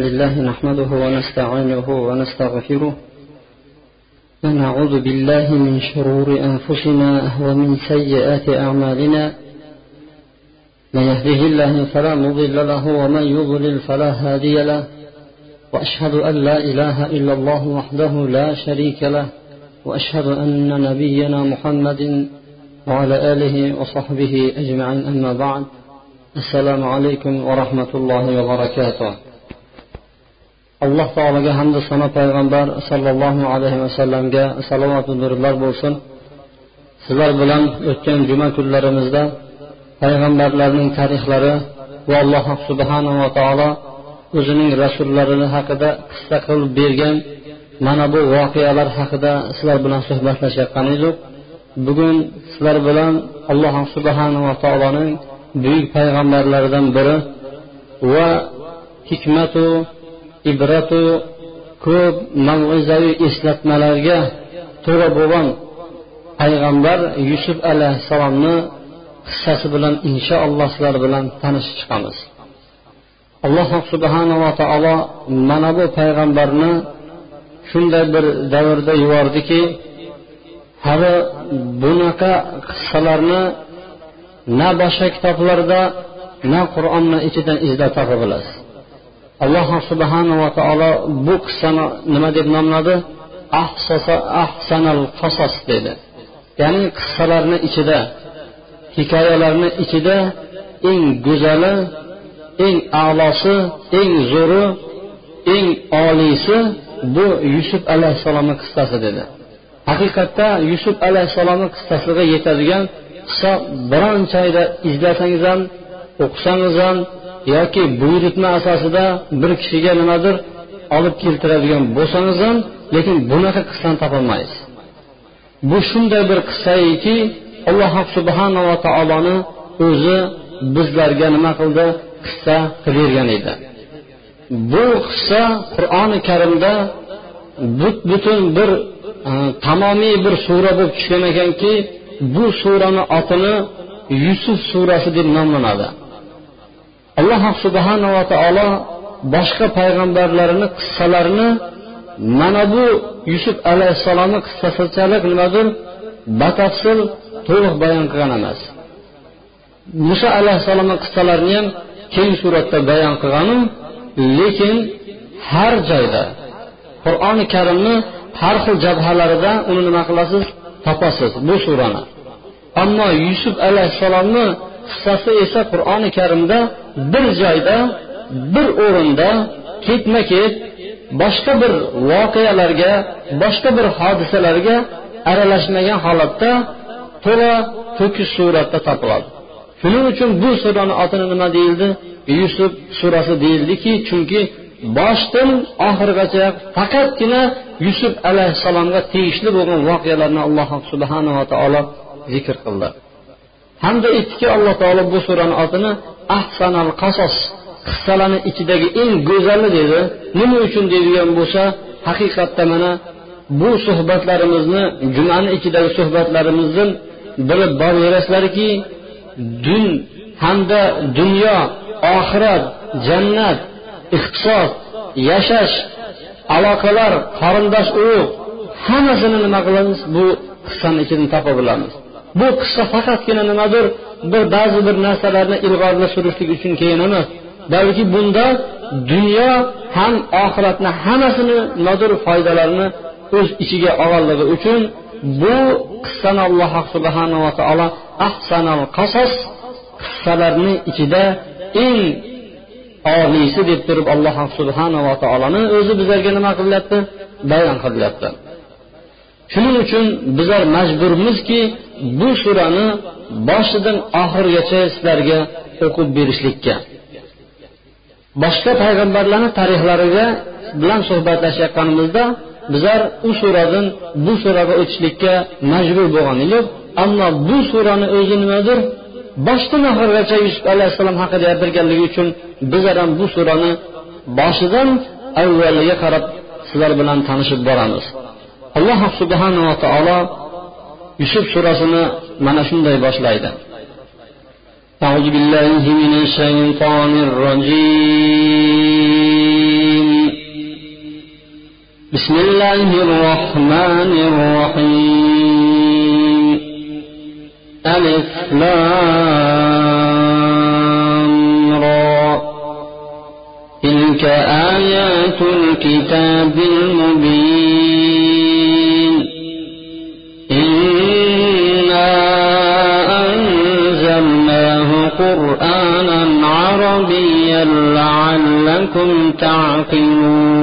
لله نحمده ونستعينه ونستغفره ونعوذ بالله من شرور أنفسنا ومن سيئات أعمالنا من يهده الله فلا مضل له ومن يضلل فلا هادي له وأشهد أن لا إله إلا الله وحده لا شريك له وأشهد أن نبينا محمد وعلى آله وصحبه أجمعين أما بعد السلام عليكم ورحمة الله وبركاته alloh taologa hamda sano payg'ambar sollallohu alayhi vasallamga salovatu nurlar bo'lsin. Sizlar bilan o'tgan juma kunlarimizda payg'ambarlarning tarixlari va alloh subhanava taolo o'zining rasullarini haqida qissa qilib bergan mana bu voqealar haqida sizlar bilan suhbatlashayotgan edik bugun sizlar bilan alloh subhanava taoloning buyuk payg'ambarlaridan biri va hikmatu ibratu ko'p mav'izaviy eslatmalarga to'g'ri bo'lgan payg'ambar yusuf alayhissalomni qissasi bilan inshaalloh sizlar bilan tanishib chiqamiz. Alloh subhanava taolo mana bu payg'ambarni shunday bir davrda yubordiki hali bunaqa qissalarni na boshqa kitoblarda na qur'onni ichidan izlab topa bilasiz alloh subhanava taolo bu qissani nima deb nomladi? Ahsanal qasos dedi. Ya'ni qissalarni ichida hikoyalarni ichida eng go'zali eng a'losi eng zo'ri eng oliysi bu yusuf alayhissalomni qissasi dedi. Haqiqatda yusuf alayhissalomni qissasiga yetadigan qissa bironchayda izlasangiz ham o'qisangiz ham yoki buyurtma asosida bir kishiga nimadir olib keltiradigan bo'lsangiz ham lekin bunaqa qissani topolmaysiz. Bu shunday bir qissaiki alloh subhanava taoloni o'zi bizlarga nima qildi? Qissa qilib bergan edi. Bu qissa qur'oni karimda but butun bir e, tamomiy bir sura bo'lib tushgan ekanki bu surani otini yusuf surasi deb nomlanadi. Alloh subhanava taolo boshqa payg'ambarlarini qissalarini mana bu yusuf alayhissalomni qissasichalik nimadir batafsil to'liq bayon qilgan emas. Muso alayhissalomni qissalarini ham keng suratda bayon qilganu lekin har joyda qur'oni karimni har xil jabhalarida uni nima qilasiz? Topasiz bu surani. Ammo yusuf alayhissalomni qissasi esa qur'oni karimda bir joyda bir o'rinda ketma ket boshqa bir voqealarga boshqa bir hodisalarga aralashmagan holatda to'la to'kis suratda topiladi. Shuning uchun bu surani otini nima deyildi? Yusuf surasi deyildiki chunki boshdan oxirigacha faqatgina yusuf alayhissalomga tegishli bo'lgan voqealarni alloh subhanava taolo zikr qildi. Hamda aytdiki alloh taolo bu surani otini ahsanal qasos qissalarni ichidagi eng go'zali dedi. Nima uchun deydigan bo'lsa haqiqatda mana bu suhbatlarimizni jumani ichidagi suhbatlarimizdan bilib boraverasizlarki dun hamda dunyo oxirat jannat iqtisod yashash aloqalar qarindosh urug' hammasini nima qilamiz? Bu qissani ichidan topa bilamiz bu qissa faqatgina nimadir bir ba'zi bir narsalarni ilg'orga surishlik uchun keyin emas balki bunda dunyo ham oxiratni hammasini nodir foydalarini o'z ichiga olganligi uchun bu qissani alloh subhanava taolo ahsanal qasos qissalarni ichida eng oliysi deb turib alloh subhanava taoloni o'zi bizlarga nima qilyapti bayon qilyapti shuning uchun bizlar majburmizki bu surani boshidan oxirigacha sizlarga o'qib berishlikka. Boshqa payg'ambarlarni tarixlariga bilan suhbatlashayotganimizda bizlar u suradan bu suraga o'tishlikka majbur bo'lgan edik ammo bu surani o'zi nimadir? Boshdan oxirigacha yusuf alayhissalom haqida gapirganligi uchun bizlar ham bu surani boshidan avvaliga qarab sizlar bilan tanishib boramiz. Alloh subhanava taolo yusuf surasini mana shunday boshlaydi أعوذ بالله من الشيطان الرجيم. بسم الله الرحمن الرحيم. ألف را. تلك آيات الكتاب المبين. إنا أنزلناه قرآنا عربيا لعلكم تعقلون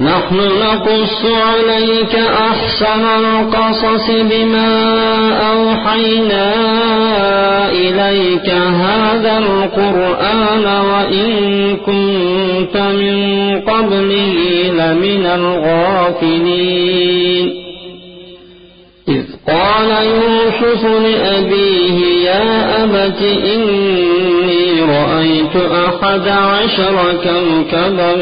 نحن نقص عليك أحسن القصص بما أوحينا إليك هذا القرآن وإن كنت من قبله لمن الغافلين. إذ قال يوسف لأبيه يا أبت إني رأيت أحد عشر كوكبا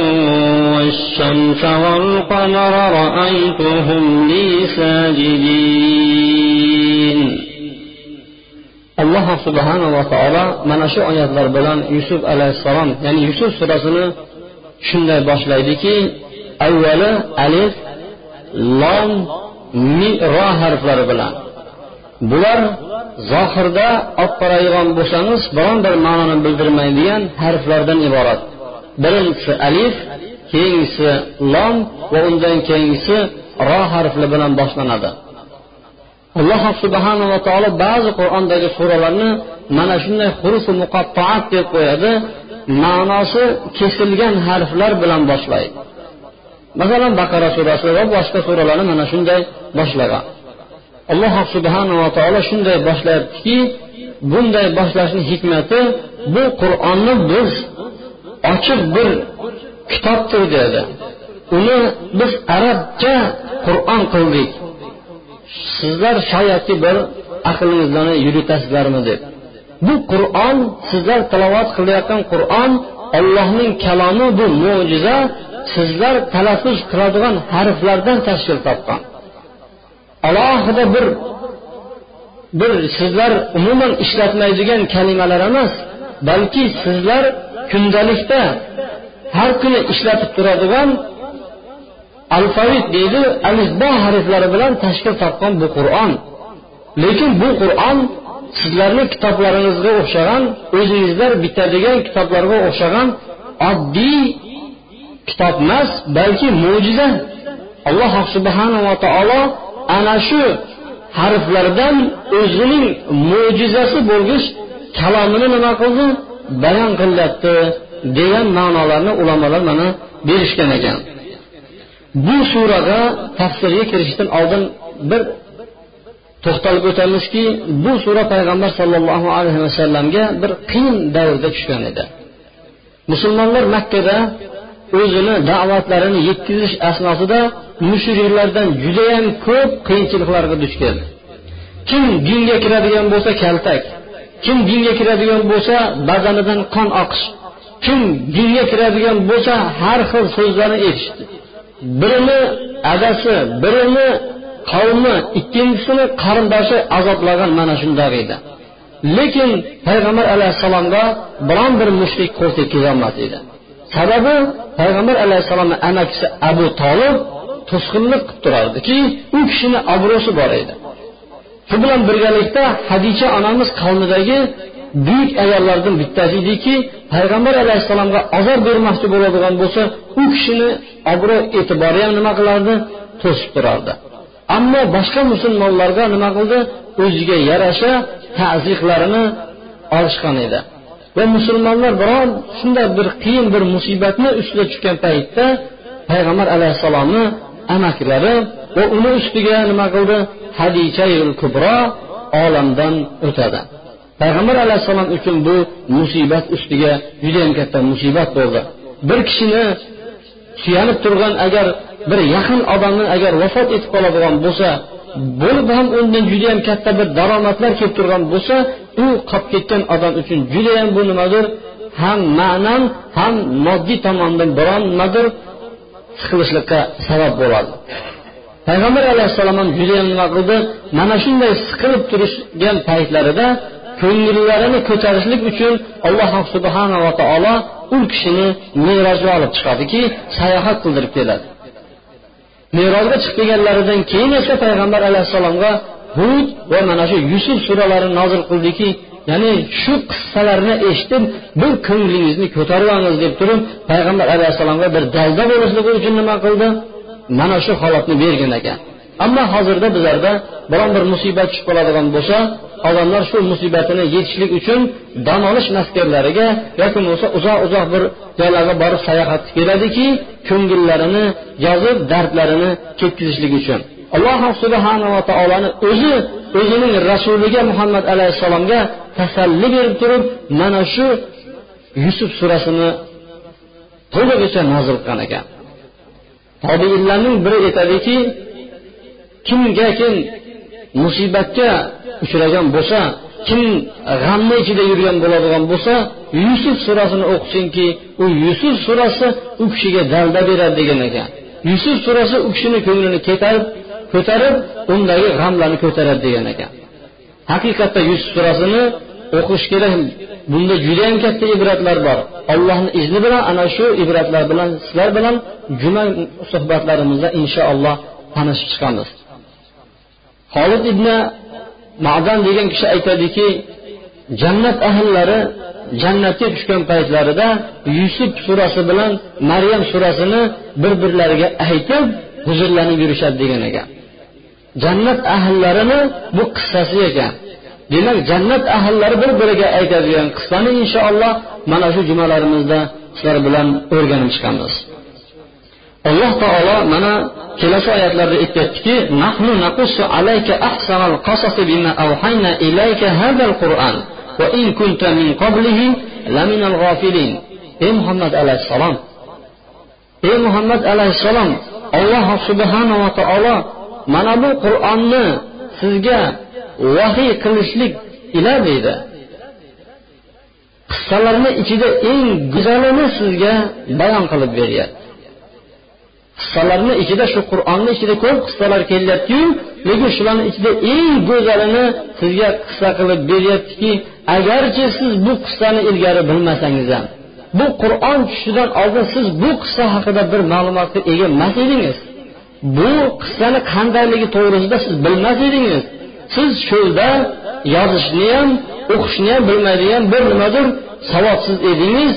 والشمس والقمر رأيتهم لي ساجدين. Alloh subhanava taolo mana shu oyatlar bilan yusuf alayhissalom ya'ni yusuf surasini shunday boshlaydiki avvali alif lom mi ro harflari bilan. Bular zohirda olib qaraydigan bo'lsangiz biron bir ma'noni bildirmaydigan harflardan iborat. Birinchisi alif keyingisi lom va undan keyingisi ro harfi bilan boshlanadi. Alloh subhanava taolo ba'zi qur'ondagi suralarni mana shunday hurufi muqattoat deb qo'yadi. Ma'nosi kesilgan harflar bilan boshlaydi. Masalan baqara surasi va boshqa suralarni mana shunday boshlagan. Alloh subhanava taolo shunday boshlayaptiki bunday boshlashni hikmati bu qur'onni biz ochiq bir kitobdir dedi. Uni biz arabcha qur'on qildik. Sizlar shoyatki bir aqlingizlarni yuritasizlarmi deb. Bu qur'on sizlar tilovat qilayotgan qur'on ollohning kalomi bu mo'jiza sizlar talaffuz qiladigan harflardan tashkil topgan. Alohida bir bir sizlar umuman ishlatmaydigan kalimalar emas balki sizlar kundalikda har kuni ishlatib turadigan alfavit deydi alifbo harflari bilan tashkil topgan bu qur'on. Lekin bu qur'on sizlarni kitoblaringizga o'xshagan o'zingizlar bitadigan kitoblarga o'xshagan oddiy kitob emas balki mo'jiza. Alloh subhanava taolo ana shu harflardan o'zining mo'jizasi bo'lg'ich kalomini nima qildi? Bayon qilyapti degan ma'nolarni ulamolar mana berishgan ekan. Bu suraga tafsirga kirishdan oldin bir to'xtalib o'tamizki bu sura payg'ambar sollallohu alayhi vasallamga bir qiyin davrda tushgan edi. Musulmonlar makkada o'zini da'vatlarini yetkazish asnosida mushriklardan judayam ko'p qiyinchiliklarga duch keldi. Kim dinga kiradigan bo'lsa kaltak kim dinga kiradigan bo'lsa badanidan qon oqish kim dinga kiradigan bo'lsa har xil so'zlarni eshitdi. Birini adasi birini qavmni ikkinchisini qarindoshi azoblagan mana shundoq edi. Lekin payg'ambar alayhissalomga biron bir mushrik qo'l kelolmas edi. Sababi payg'ambar alayhissalomni amakisi abu tolib to'sqinlik qilib turardiki u kishini obro'si bor edi. Shu bilan birgalikda hadicha onamiz qavmidagi buyuk ayollardan bittasi ediki payg'ambar alayhissalomga azob bermoqchi bo'ladigan bo'lsa u kishini obro' e'tibori ham nima qilardi? To'sib turardi. Ammo boshqa musulmonlarga nima qildi? O'ziga yarasha taziqlarini olishgan edi. Va musulmonlar biron shunday bir qiyin bir musibatni ustida tushgan paytda payg'ambar alayhissalomni amakilari va uni ustiga nima qildi? Hadichayul kubro olamdan o'tadi. Payg'ambar alayhissalom uchun bu musibat ustiga judayam katta musibat bo'ldi. Bir kishini suyanib turgan agar bir yaqin odamni agar vafot etib qoladigan bo'lsa bo'lib ham undan judayam katta bir daromadlar kelib turgan bo'lsa u qolib ketgan odam uchun judayam bu nimadir ham ma'nan ham moddiy tomondan biron nimadir siqilishlikqa sabab bo'ladi. Payg'ambar alayhissalom ham judayam nima qildi? Mana shunday siqilib turishgan paytlarida ko'ngillarini ko'tarishlik uchun alloh subhanava taolo u kishini merojga olib chiqadiki sayohat qildirib keladi. Merojga chiqib kelganlaridan keyin esa payg'ambar alayhissalomga hud va mana shu yusuf suralarini nozil qildiki ya'ni shu qissalarni eshitib bir ko'nglingizni ko'tarib deb turib payg'ambar alayhissalomga bir dalda bo'lishligi uchun nima qildi? Mana shu holatni bergan ekan. Ammo hozirda bizlarda biron bir musibat tushib qoladigan bo'lsa odamlar shu musibatini yechishlik uchun dam olish maskanlariga yoki bo'lmasa uzoq uzoq bir joylarga borib sayohat keladiki ko'ngillarini yozib dardlarini ketkazishlik uchun. Alloh subhanava taoloni o'zi o'zining rasuliga muhammad alayhissalomga tasalli berib turib mana shu yusuf surasini to'lig'icha nozil qilgan ekan. Tobiinlarning biri aytadiki kimga kim musibatga uchragan bo'lsa kim g'amni ichida yurgan bo'ladigan bo'lsa yusuf surasini o'qisinki u yusuf surasi u kishiga dalda beradi degan ekan. Yusuf surasi u kishini ko'nglini ketarib ko'tarib undagi g'amlarni ko'taradi degan ekan. Haqiqatda yusuf surasini o'qish kerak bunda judayam katta ibratlar bor. Allohni izni bilan ana shu ibratlar bilan sizlar bilan juma suhbatlarimizda inshaalloh tanishib chiqamiz. Holid ibn madan degan kishi aytadiki jannat ahllari jannatga tushgan paytlarida yusuf surasi bilan maryam surasini bir birlariga aytib huzurlanib yurishadi degan ekan. Jannat ahllarini bu qissasi ekan. Demak jannat ahllari bir biriga aytadigan qissani inshaalloh mana shu jumalarimizda sizlar bilan o'rganib chiqamiz. Alloh taolo mana kelasi oyatlarda aytyaptiki nahnu naqussu alayka ahsanal qasasi bima awhayna ilayka hadal qur'an va in kunta min qablihi laminal ghafilin ey muhammad alayhissalom ey muhammad alayhissalom alloh subhanava taolo mana bu qur'onni sizga vahiy qilishlik ila deydi qissalarni ichida eng go'zalini sizga bayon qilib beryapti. Qissalarni ichida shu qur'onni ichida ko'p qissalar kelyaptiyu lekin shularni ichida eng go'zalini sizga qissa qilib beryaptiki agarchi siz bu qissani ilgari bilmasangiz ham bu qur'on tushishidan oldin siz bu qissa haqida bir ma'lumotga ega emas edingiz. Bu qissani qandayligi to'g'risida siz bilmas edingiz. Siz cho'lda yozishni ham o'qishni ham bilmaydigan bir nimadir savodsiz edingiz.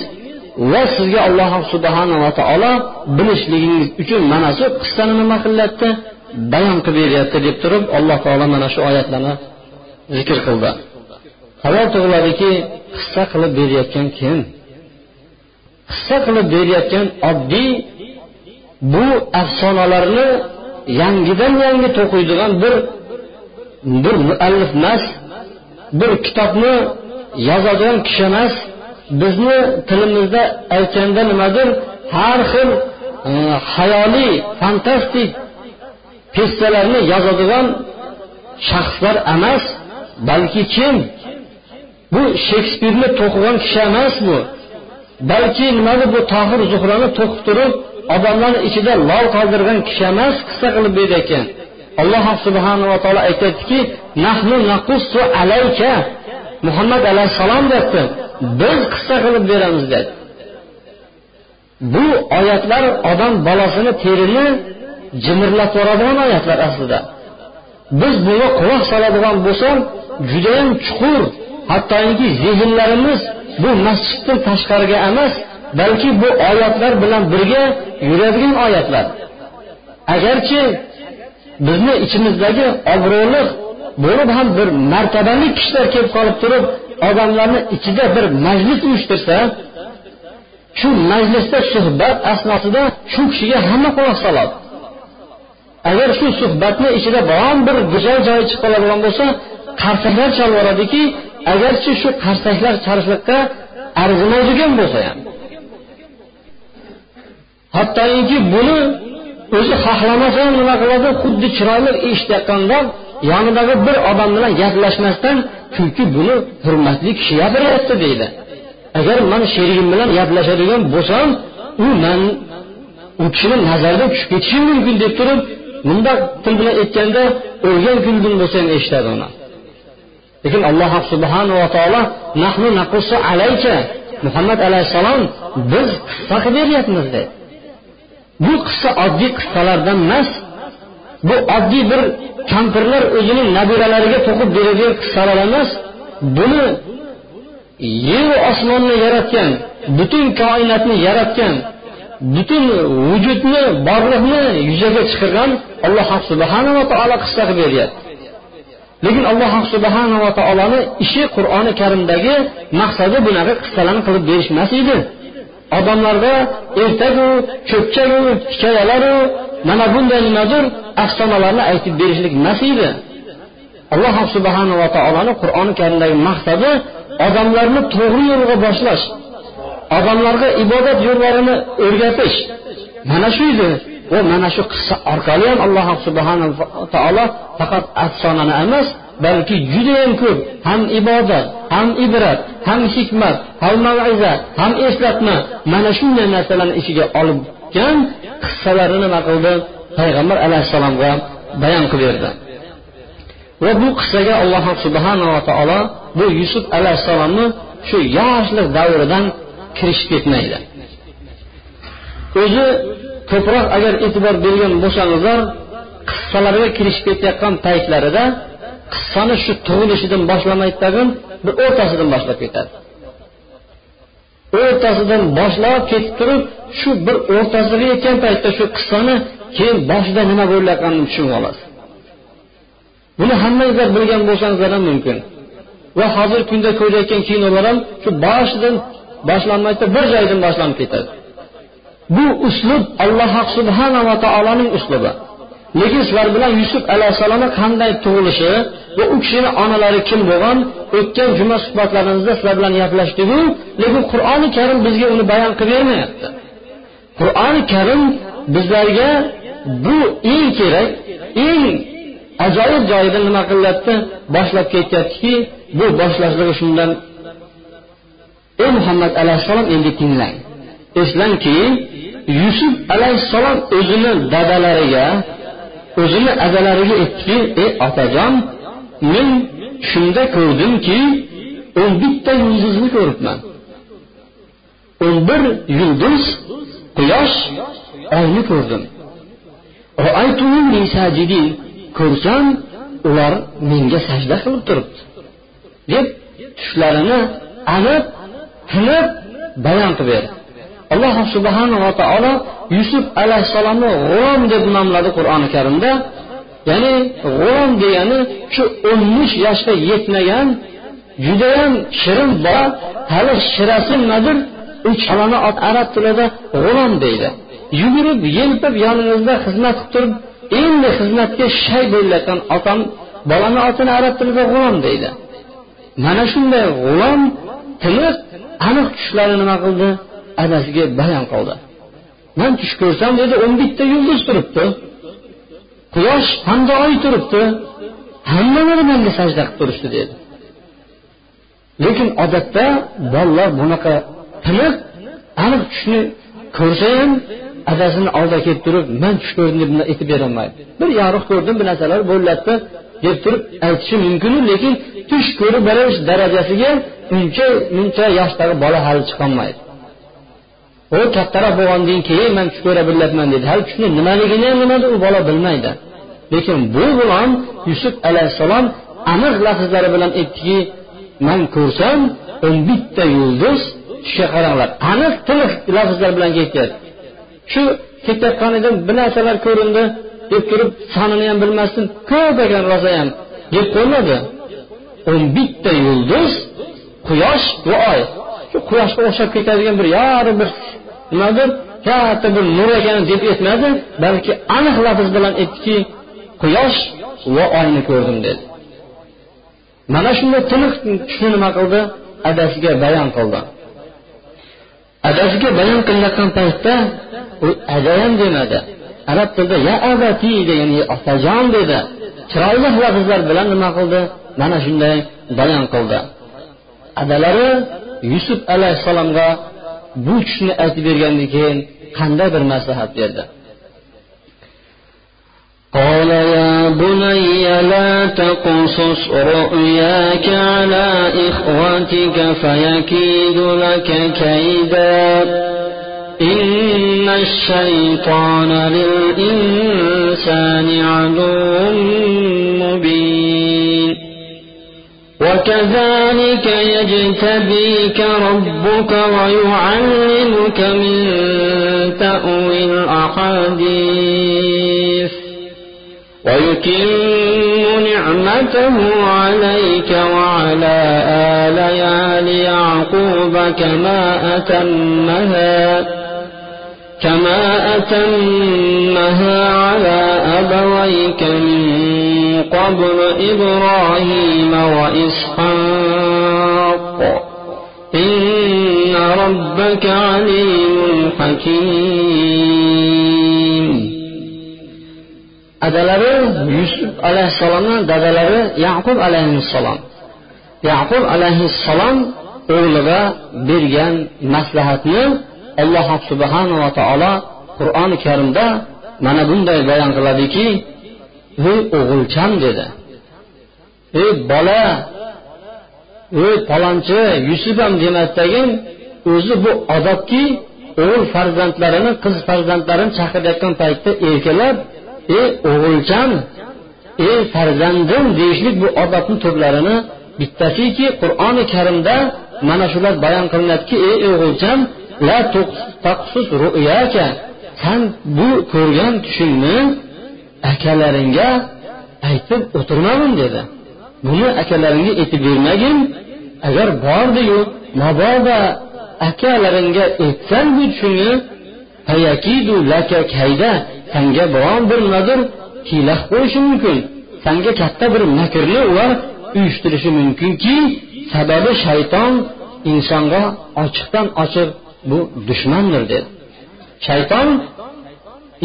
Va sizga alloh subhanava taolo bilishligingiz uchun mana shu qissani nima qilyapti bayon qilib beryapti deb turib alloh taolo mana shu oyatlarni zikr qildi. Savol tug'iladiki qissa qilib berayotgan kim? Qissa qilib berayotgan oddiy bu afsonalarni yangidan yangi to'qiydigan bir bir muallif emas bir kitobni yozadigan kishi emas bizni tilimizda aytganda nimadir har xil e, hayoliy fantastik pessalarni yozadigan shaxslar emas balki kim? Bu shekspirni to'qigan kishi emas bu. Balki nimadir bu tohir zuhrani to'qib turib odamlarni ichida lol qoldirgan kishi emas qissa qilib berayotgan alloh subhanava taolo aytyaptiki nahnu naqussu alayka muhammad alayhissalom debdi biz qissa qilib beramiz dedi. Bu oyatlar odam bolasini terini jimirlatib yuboradigan oyatlar aslida. Biz bunga quloq soladigan bo'lsak judayam chuqur hattoki zehnlarimiz bu masjiddan tashqariga emas balki bu oyatlar bilan birga yuradigan oyatlar. Agarchi bizni ichimizdagi obro'li bo'lib ham bir martabali kishilar kelib qolib turib odamlarni ichida bir majlis uyushtirsa shu majlisda suhbat asnosida shu kishiga hamma quloq soladi. Agar shu suhbatni ichida biron bir go'zal joyi chiqib qoladigan bo'lsa qarsaklar chalib yuboradiki agarchi shu qarsaklar chalishlikqa arzimaydigan bo'lsa ham. Hattoki buni o'zi xohlamasa ham nima qiladi? Xuddi chiroyli eshitayotganda yonidagi bir odam bilan gaplashmasdan chunki buni hurmatli kishi gapiryapti deydi. Agar man sherigim bilan gaplashadigan bo'lsam u man u kishini nazaridan tushib ketishi mumkin deb turib bundoq til bilan aytganda o'lgan kulgin bo'lsa ham eshitadi uni. Lekin alloh subhanava taolo nahnu naqusu alayka muhammad alayhissalom biz qissa qilib beryapmiz dedi. Bu qissa oddiy qissalardan emas bu oddiy bir kampirlar o'zining nabiralariga to'qib beradigan qissalar emas buni yeru osmonni yaratgan butun koinotni yaratgan butun vujudni borliqni yuzaga chiqargan alloh subhanava taolo qissa qilib beryapti. Lekin alloh subhanava taoloni ishi qur'oni karimdagi maqsadi bunaqa qissalarni qilib berish emas edi. Odamlarda ertagu cho'pchagu hikoyalaru mana bunday nimadir afsonalarni aytib berishlik emas edi alloh subhanava taoloni qur'oni karimdagi maqsadi odamlarni to'g'ri yo'lga boshlash odamlarga ibodat yo'llarini o'rgatish. Mana shu edi. Va mana shu qissa orqali ham alloh subhanava taolo faqat afsonani emas balki judayam ko'p. Ham ibodat ham ibrat ham hikmat ham maiza ham eslatma. Mana shunday narsalarni ichiga olibgan qissalarini nima qildi? Payg'ambar alayhissalomga bayon qilib berdi. Va bu qissaga alloh subhanava taolo bu yusuf alayhissalomni shu yoshlik davridan kirishib ketmaydi. O'zi ko'proq agar e'tibor bergan bo'lsangizlar qissalarga kirishib ketayotgan paytlarida qissani shu tug'ilishidan boshlamaydi tag'in bir o'rtasidan boshlab ketadi. O'rtasidan boshlab ketib turib shu bir o'rtasiga yetgan paytda shu qissani keyin boshida nima bo'layotganini tushunib olasiz. Buni hammangizlar bilgan bo'lsangizlar ham mumkin. Va hozirgi kunda ko'rayotgan kinolar ham shu boshidan boshlanmaydi bir joydan boshlanib ketadi. Bu uslub alloh subhanava taoloning uslubi. Lekin sizlar bilan yusuf alayhissalomni qanday tug'ilishi va u kishini onalari kim bo'lgan o'tgan juma suhbatlarimizda sizlar bilan gaplashdiku lekin qur'oni karim bizga uni bayon qilib bermayapti. Qur'oni karim bizlarga bu eng kerak eng ajoyib joyida nima qilyapti? Boshlab ketyaptiki bu boshlashligi shundan. Ey muhammad alayhissalom endi tinglang. Eslangki yusuf alayhissalom o'zini dadalariga o'zini adalariga aytdiki ey otajon men shunda ko'rdimki o'n bitta yulduzni ko'ribman. O'n bir yulduz quyosh oyni ko'rdim. Ko'rsam ular menga sajda qilib turibdi. deb tushlarini aniq tiniq bayon qilib berdi. Alloh subhanava taolo yusuf alayhissalomni g'ulom deb nomladi qur'oni karimda. Ya'ni g'ulom degani shu o'n uch yoshga yetmagan judayam shirin bola hali shirasi nimadir uch chalani arab tilida g'ulom deydi. Yugurib yelpib yoningizda xizmat qilib turib endi xizmatga shay bo'layotgan otam bolani otini arab tilida g'ulom deydi. Mana shunday g'ulom tiniq aniq tushlari nima qildi? Adasiga bayon qildi. Man tush ko'rsam dedi o'n bitta yulduz turibdi. Quyosh hamda oy turibdi. Hammalari manga sajda qilib turishdi dedi. Lekin odatda bolalar bunaqa tiniq aniq tushni ko'rsa ham adasini oldiga kelib turib man tush ko'rdim deb aytib berolmaydi. Bir yorug' ko'rdim bir narsalar bo'lyapti deb turib aytishi mumkinu lekin tush ko'rib berish darajasiga uncha muncha yoshdagi bola hali chiqolmaydi. U kattaroq bo'lgandan keyin man tush ko'ra bilyapman dedi. Hali tushni nimaligini ham nimada u bola bilmaydi. Lekin bu bilan yusuf alayhissalom aniq lafzlari bilan aytdiki man ko'rsam o'n bitta yulduz tushga qaranglar. Aniq tiniq lafzlar bilan ketyapti shu ketayotgan edim bir narsalar ko'rindi deb turib sonini ham bilmasdim ko'p ekan rosa ham deb qo'ymadi o'n bitta yulduz quyosh va oy. Quyoshga o'xshab ketadigan bir yorug' bir nimadir katta bir nur ekan deb aytmadi balki aniq lafz bilan aytdiki quyosh va oyni ko'rdim dedi. Mana shunday tiniq tushni nima qildi? Adasiga bayon qildi. Adasiga bayon qilayotgan paytda u adayam demadi. Arab tilida ya abati degan otajon dedi. Chiroyli lafzlar bilan nima qildi? Mana shunday bayon qildi. Adalari yusuf alayhissalomga bu tushni aytib bergandan keyin qanday bir maslahat berdi قال يا يا بني لا تقصص رؤياك على إخوتك فيكيد لك كيدا إن الشيطان للإنسان عدو مبين وكذلك يجتبيك ربك ويعلمك من تأوي الأحاديث. ويتم نعمته عليك وعلى آل يعقوب كما أتمها كما أتمها على أبويك من قبل إبراهيم وإسحاق إن ربك عليم حكيم adalari yusuf alayhissalomni dadalari yaqub alayhissalom yaqub alayhissalom o'g'liga bergan maslahatni alloh subhanava taolo qur'oni karimda mana bunday bayon qiladiki ey o'g'ilcham dedi. Ey bola ey palonchi yusufam demasdagin o'zi bu odobki o'g'il farzandlarini qiz farzandlarini chaqirayotgan paytda erkalab ey o'g'ilcham ey farzandim deyishlik bu odobni turlarini bittasiki qur'oni karimda mana shular bayon qilinadiki ey o'g'ilcham la taqsus ru'yaka san bu ko'rgan tushingni akalaringga aytib o'tirmagin dedi. Buni akalaringga aytib bermagin. Agar bordiyu mabodo akalaringga aytsang bu tushingni fayakidu laka kayda sanga biron bir nimadir hiyla qilib qo'yishi mumkin. Sanga katta bir makrni ular uyushtirishi mumkinki sababi shayton insonga ochiqdan ochiq bu dushmandir dedi. Shayton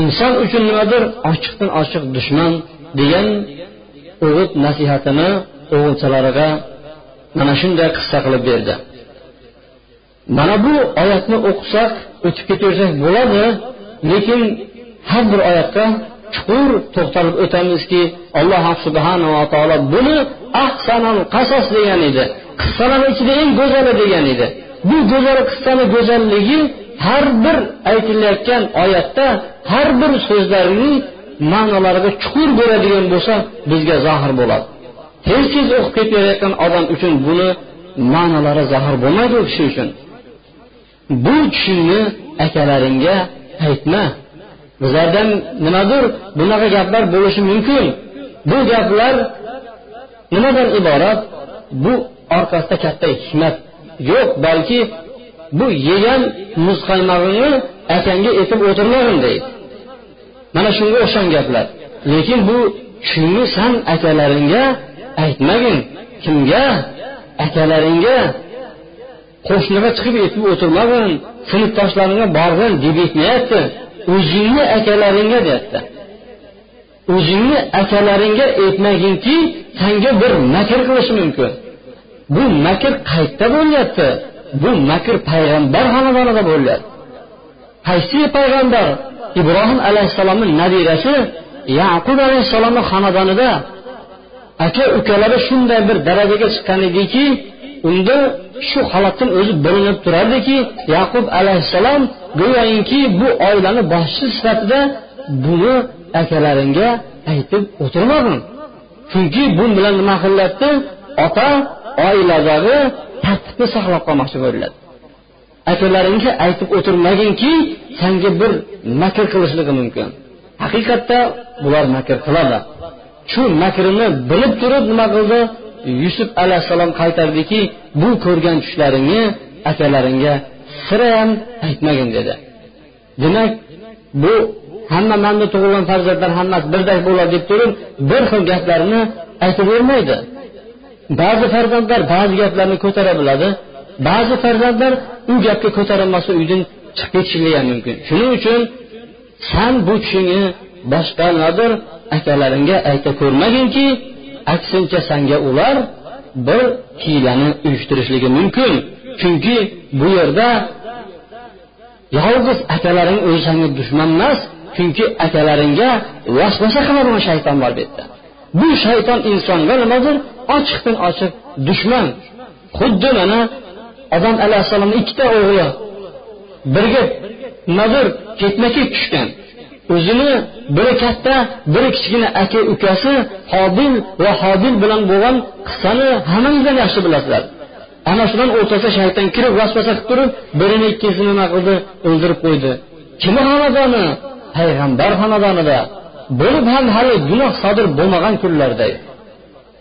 inson uchun nimadir ochiqdan ochiq dushman degan o'g'it nasihatini o'g'ilchalariga mana shunday qissa qilib berdi. Mana bu oyatni o'qisak o'tib ketaversak bo'ladi lekin har bir oyatga chuqur to'xtalib o'tamizki alloh subhanava taolo buni ahsanal qasos degan edi. Qissalarni ichida eng go'zali degan edi. Bu go'zal qissani go'zalligi har bir aytilayotgan oyatda har bir so'zlarining ma'nolariga chuqur bo'ladigan bo'lsa bizga zohir bo'ladi. Tez tez o'qib ketayotgan odam uchun buni ma'nolari zohir bo'lmaydi u kishi uchun. Bu tushingni akalaringga aytma. Bizlardan nimadir bunaqa gaplar bo'lishi mumkin. Bu gaplar nimadan iborat? Bu orqasida katta hikmat yo'q balki bu yegan muzqaymog'ingni akangga etib o'tirmagin deydi. Mana shunga o'xshagan gaplar. Lekin bu shuni san akalaringga aytmagin. Kimga? Akalaringga. Qo'shniga chiqib aytib o'tirmagin. Sinfdoshlaringga borgin deb aytmayapti. O'zingni akalaringga deyapti. O'zingni akalaringga aytmaginki sanga bir makr qilishi mumkin. Bu makr qayerda bo'lyapti? Bu makr payg'ambar xonadonida bo'lyapti. Qaysi payg'ambar? Ibrohim alayhissalomni nabirasi yaqub alayhissalomni xonadonida aka ukalari shunday bir darajaga chiqqan ediki unda shu holatdan o'zi bilinib turardiki yaqub alayhissalom go'yoki bu oilani boshchisi sifatida buni akalaringga aytib o'tirmadim chunki bu bilan nima qilyapti ota oiladagi tartibni saqlab qolmoqchi bo'ladi akalaringga aytib o'tirmaginki senga bir makr qilishligi mumkin. Haqiqatda bular makr qiladi. Shu makrini bilib turib nima qildi? Yusuf alayhissalom qaytardiki bu ko'rgan tushlaringni akalaringga sirayam aytmagin dedi. Demak bu hamma manda tug'ilgan farzandlar hammasi birdek bo'ladi deb turib bir xil gaplarni aytavermaydi ba'zi farzandlar ba'zi gaplarni ko'tara biladi. Ba'zi farzandlar u gapga ko'tarilmasa uydan chiqib ketishligi ham mumkin. Shuning uchun san bu tushingni boshqa nodir akalaringga ayta ko'rmaginki aksincha sanga ular bir hiylani uyushtirishligi mumkin. Chunki bu yerda yolg'iz akalaring o'zi sanga dushman emas chunki akalaringga vasvasa qiladigan shayton bor bu yerda bu shayton insonga nimadir ochiqdan ochiq dushman. Xuddi mana odam alayhissalomni ikkita o'g'li birga nazar ketma ket tushgan. O'zini biri katta biri kichkina aka ukasi hobil va hobil bilan bo'lgan qissani hammangizlar yaxshi bilasizlar. Ana shudan o'rtasida shayton kirib vasvasa qilib turib birini ikkinchisini nima qildi o'ldirib qo'ydi. Kimni xonadoni? Payg'ambar xonadonida. Bo'lib ham hali gunoh sodir bo'lmagan kunlarda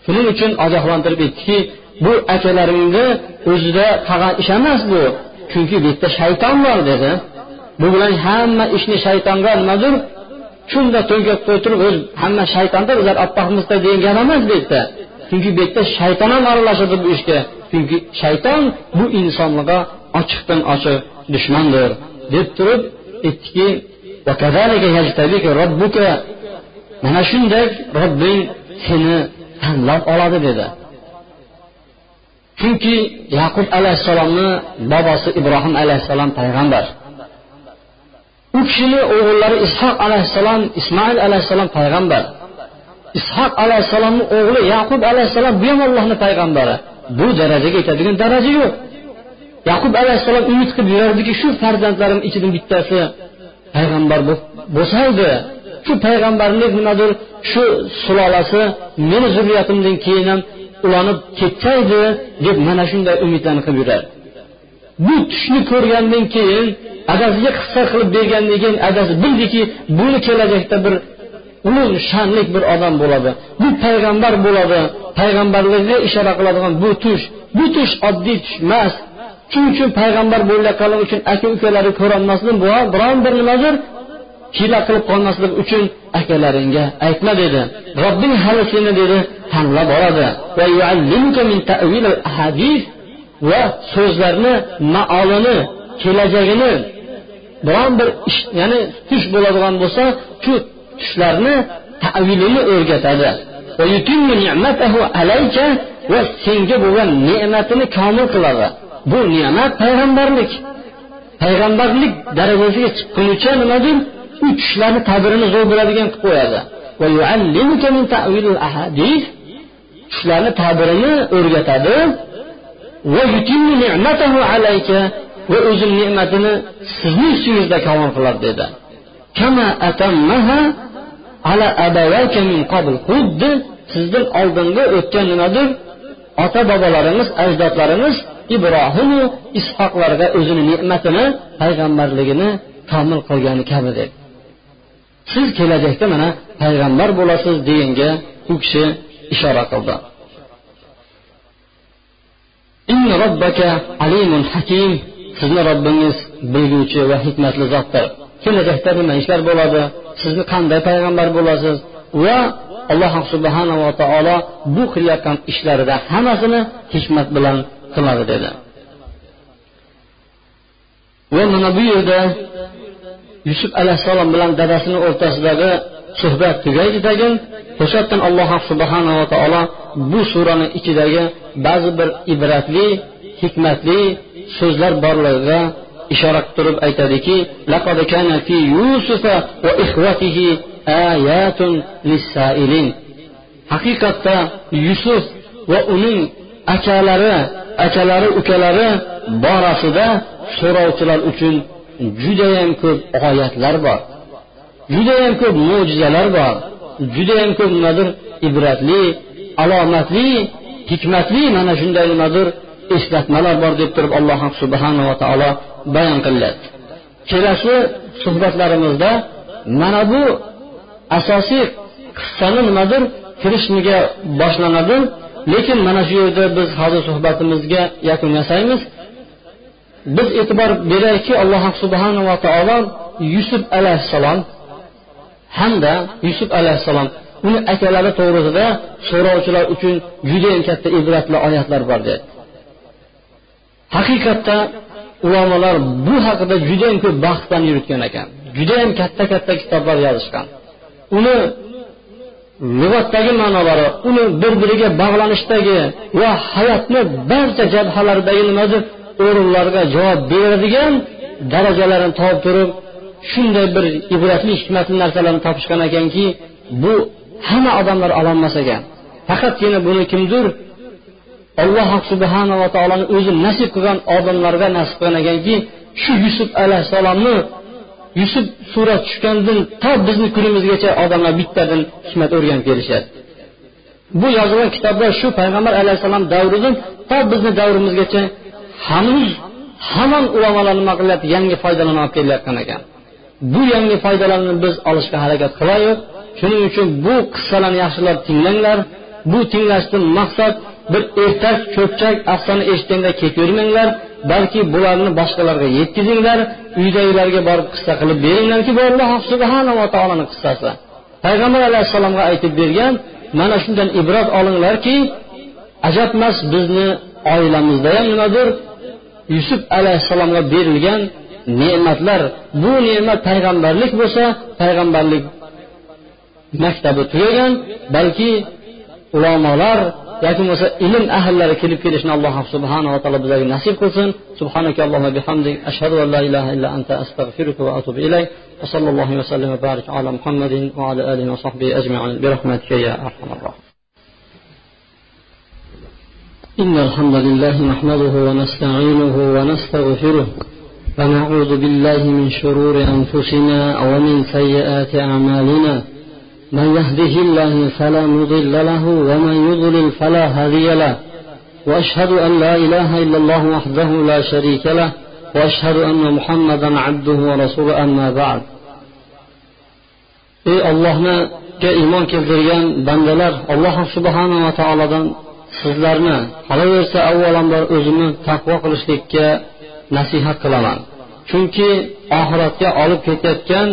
shuning uchun ogohlantirib aytdiki bu akalaringni o'zida qolgan ish emas bu. Chunki bu yerda shayton bor dedi. Bu bilan hamma ishni shaytonga nimadir shunda to'nkab qo'yib turib o'zi hamma shaytonda bizlar olib degan emas bu yerda chunki bu yerda shayton ham aralashadi bu ishga. Chunki shayton bu insonlarga ochiqdan ochiq dushmandir deb turib aytdiki mana shunday robbing seni tanlab oladi dedi. Chunki yaqub alayhissalomni bobosi ibrohim alayhissalom payg'ambar. U kishini o'g'illari ishoq alayhissalom ismoil alayhissalom payg'ambar. Ishoq alayhissalomni o'g'li yaqub alayhissalom bu ham allohni payg'ambari. Bu darajaga yetadigan daraja yo'q. Yaqub alayhissalom umid qilib yurardiki shu farzandlarim ichidan bittasi payg'ambar bo'lsa edi shu payg'ambarlik nimadir shu sulolasi meni zurriyatimdan keyin ham ulanib ketsaydi deb mana shunday umidlarni qilib yuradi. Bu tushni ko'rgandan keyin adasiga qissa qilib bergandan keyin adasi bildiki buni kelajakda bir ulug' sha'nli bir odam bo'ladi. Bu payg'ambar bo'ladi. Payg'ambarlikka ishora qiladigan bu tush bu tush oddiy tush emas. Shuning uchun payg'ambar bo'layotganligi uchun aka ukalari ko'rolmasdan bu biron bir nimadir hiyla qilib qolmaslik uchun akalaringga aytma dedi. Robbing hali seni dedi tanlab oladi. Va so'zlarni maolini kelajagini biron bir ish ya'ni tush bo'ladigan bo'lsa shu tushlarni tavilini o'rgatadi. Va senga bo'lgan ne'matini komil qiladi. Bu ne'mat payg'ambarlik. Payg'ambarlik darajasiga chiqqunicha nimadir u tushlarni ta'birini zo'r bo'ladigan qilib qo'yadi. Tushlarni ta'birini o'rgatadi. Va o'zini ne'matini sizni ustingizda kamol qiladi dedi. Xuddi sizdan oldingi o'tgan nimadir ota bobolarimiz ajdodlarimiz ibrohimu ishoqlarga o'zini ne'matini payg'ambarligini komil qilgani kabi dedi. Siz kelajakda mana payg'ambar bo'lasiz deganga u kishi ishora qildi. Sizni robbingiz bilguvchi va hikmatli zotdir. Kelajakda nima ishlar bo'ladi? Sizni qanday payg'ambar bo'lasiz? Va alloh subhanava taolo bu qilayotgan ishlarida hammasini hikmat bilan qiladi dedi. Va mana bu yerda yusuf alayhissalom bilan dadasini o'rtasidagi suhbat tugaydi degin o'sha yerdan alloh subhanava taolo bu surani ichidagi ba'zi bir ibratli hikmatli so'zlar borligiga ishora qilib turib aytadiki haqiqatda yusuf va uning akalari akalari ukalari borasida so'rovchilar uchun judayam ko'p oyatlar bor. Judayam ko'p mo'jizalar bor. Judayam ko'p nimadir ibratli alomatli hikmatli mana shunday nimadir eslatmalar bor deb turib alloh subhanava taolo bayon qilyapti kelasi suhbatlarimizda mana bu asosiy qissani nimadir kirishniga boshlanadi lekin mana shu yerda biz hozir suhbatimizga yakun yasaymiz biz e'tibor beraylikki alloh subhanava taolo yusuf alayhissalom hamda yusuf alayhissalom uni akalari to'g'risida so'rovchilar uchun judayam katta ibratli oyatlar bor dedi. Haqiqatda ulamolar bu haqida judayam ko'p bahsdan yuritgan ekan. Judayam katta katta kitoblar yozishgan. Uni lug'atdagi ma'nolari uni bir biriga bog'lanishdagi va hayotni barcha jabhalaridagi nimadir o'rinlarga javob beradigan darajalarini topib turib shunday bir ibratli hikmatli narsalarni topishgan ekanki bu hamma odamlar ololmas ekan. Faqatgina buni kimdir alloh subhanava taoloni o'zi nasib qilgan odamlarga nasib qilgan ekanki shu yusuf alayhissalomni yusuf surat tushgandan to bizni kunimizgacha odamlar bittadan hikmat o'rganib kelishadi bu yozilgan kitoblar shu payg'ambar alayhissalom davridan to bizni davrimizgacha hanuz hamon ulamolar nima qilyapti yangi foydalarni olib kelayotgan ekan. Bu yangi foydalarni biz olishga harakat qilaylik shuning uchun bu qissalarni yaxshilab tinglanglar. Bu tinglashdan maqsad bir ertak cho'pchak afsona eshitganda ketavermanglar balki bularni boshqalarga yetkazinglar uydagilarga borib qissa qilib beringlarki bu alloh subhanava taoloni qissasi. Payg'ambar alayhissalomga aytib bergan mana shundan ibrat olinglarki ajabmas bizni oilamizda ham nimadir yusuf alayhissalomga berilgan ne'matlar bu ne'mat payg'ambarlik bo'lsa payg'ambarlik maktabi tugagan balki ulamolar yoki bo'lmasa ilm ahllari kelib kelishini alloh subhanava taolo bizlarga nasib qilsin. Subhanaka allohumma bihamdik ashhadu an la ilaha illa anta astag'firuka va atubu ilayk. Va sallallohu vasallam va barik ala muhammadin va ala alihi va sahbihi ajma'in. Bi rahmatika ya arhamar rohim إن الحمد لله نحمده ونستعينه ونستغفره ونعوذ بالله من شرور أنفسنا ومن سيئات أعمالنا. من يهده الله فلا مضل له ومن يضلل فلا هادي له. وأشهد أن لا إله إلا الله وحده لا شريك له. وأشهد أن محمدا عبده ورسوله أما بعد. Ey ollohniga iymon keltirgan bandalar alloh subhanava taolodan sizlarni qolaversa avvalambor o'zimni taqvo qilishlikka nasihat qilaman. Chunki oxiratga olib ketayotgan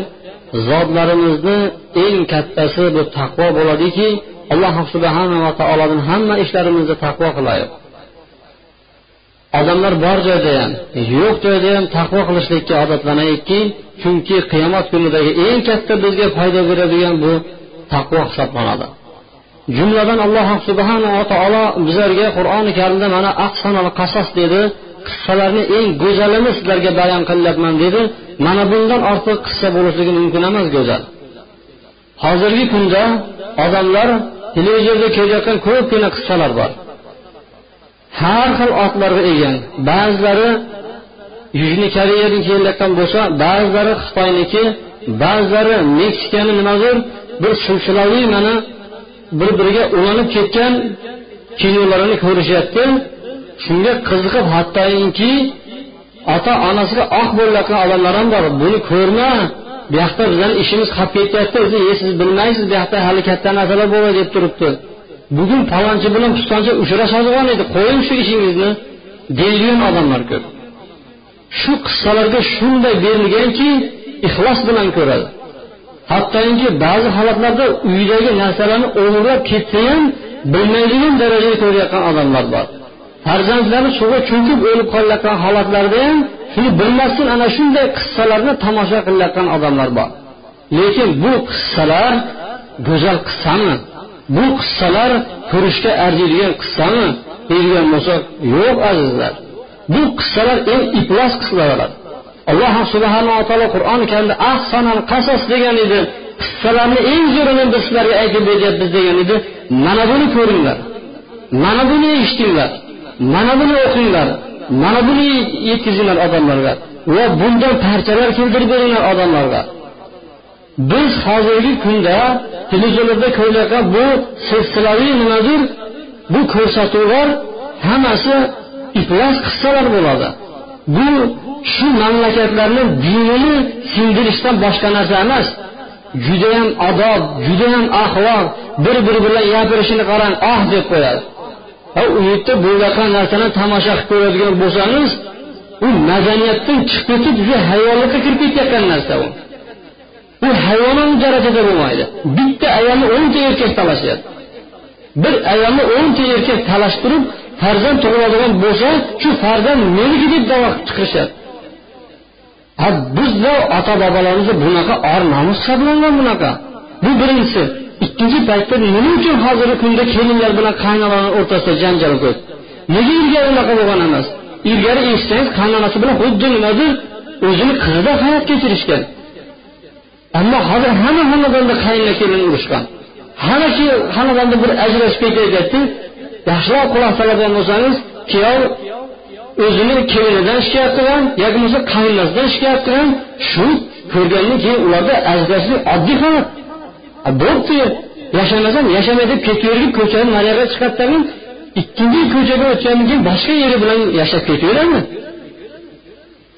zotlarimizni eng kattasi bu taqvo bo'ladiki alloh subhanava taolodan hamma ishlarimizni taqvo qilaylik. Odamlar bor joyda ham yo'q joyda ham taqvo qilishlikka odatlanaylikki chunki qiyomat kunidagi eng katta bizga foyda beradigan bu taqvo hisoblanadi. Jumladan alloh subhanava taolo bizlarga qur'oni karimda mana ahsanal qasos dedi. Qissalarni eng go'zalini sizlarga bayon qilyapman dedi. Mana bundan ortiq qissa bo'lishligi mumkin emas go'zal. Hozirgi kunda odamlar televizorda kelayotgan ko'pgina qissalar bor. Har xil otlarga ega. Ba'zilari yuzni koreyadan kelayotgan bo'lsa ba'zilari xitoyniki ba'zilari meksikani nimadir bir silsilaviy mana bir biriga ulanib ketgan kinolarini ko'rishyapti. Shunga qiziqib hattoki ota onasiga oq bo'layotgan odamlar ham bor. Buni ko'rma bu yoqda bizani ishimiz qolib ketyapti. O'zi e siz bilmaysiz bu yoqda hali katta narsalar bo'ladi deb turibdi. Bugun palonchi bilan pistonchi uchrashadigan edi. Qo'ying shu ishingizni deydigan odamlar ko'p. Shu qissalarga shunday berilganki ixlos bilan ko'radi. Hattoki ba'zi holatlarda uydagi narsalarni o'g'irlab ketsa ham bilmaydigan darajada ko'rayotgan odamlar bor farzandlari suvga cho'kib o'lib qolayotgan holatlarda ham shuni bilmasdan ana shunday qissalarni tomosha qilayotgan odamlar bor lekin bu qissalar go'zal qissami bu qissalar ko'rishga arziydigan qissami deydigan bo'lsak yo'q azizlar bu qissalar eng iflos qissalar alloh subhanava taolo qur'oni karimda ahsanal qasos degan edi. Qissalarni eng zo'rini biz sizlarga aytib beryapmiz degan edi. Mana buni ko'ringlar. Mana buni eshitinglar. Mana buni o'qinglar. Mana buni yetkazinglar odamlarga. Va bundan parchalar keltirib beringlar odamlarga. Biz hozirgi kunda televizorlarda ko'rayotgan bu silsilaviy nimadir bu ko'rsatuvlar hammasi iflos qissalar bo'ladi. Bu shu mamlakatlarni dinini singdirishdan boshqa narsa emas. Judayam odob judayam axloq bir biri bilan gapirishini qarang oh deb qo'yadi. U yerda bo'layotgan narsani tomosha qilib ko'radigan bo'lsangiz u madaniyatdan chiqib ketib juda hayvonlikqa kirib ketayotgan narsa u u hayvonon darajada bo'lmaydi. Bitta ayolni o'nta erkak talashyapti bir ayolni o'nta erkak talashtirib farzand tug'iladigan bo'lsa shu farzand meniki deb davo chiqarishadi ha bizni ota bobolarimiz bunaqa or nomus hisoblangan bunaqa. Bu birinchisi. Ikkinchi paytda nima uchun hozirgi kunda kelinlar bilan qaynonalar o'rtasida janjal ko'p? Nega ilgari unaqa bo'lgan emas? Ilgari eshitsangiz qaynonasi bilan xuddi nimadir o'zini qizidek hayot kechirishgan. Ammo hozir hamma xonadonda qaynona kelin urushgan. Hamma xonadonda bir ajrashib ketayapti. Yaxshiroq quloq solib bo'lsangiz kuyov o'zini kelinidan shikoyat qilgan yoki bo'lmasa qaynonasidan shikoyat qilgan shu ko'rgandan keyin ularda ajrashishlik oddiy holat bo'pti yashamasam yashamay deb ketaverib ko'chani naryoqqa chiqadi tag'in ikkinchi ko'chaga o'tgandan keyin boshqa yeri bilan yashab ketaveradi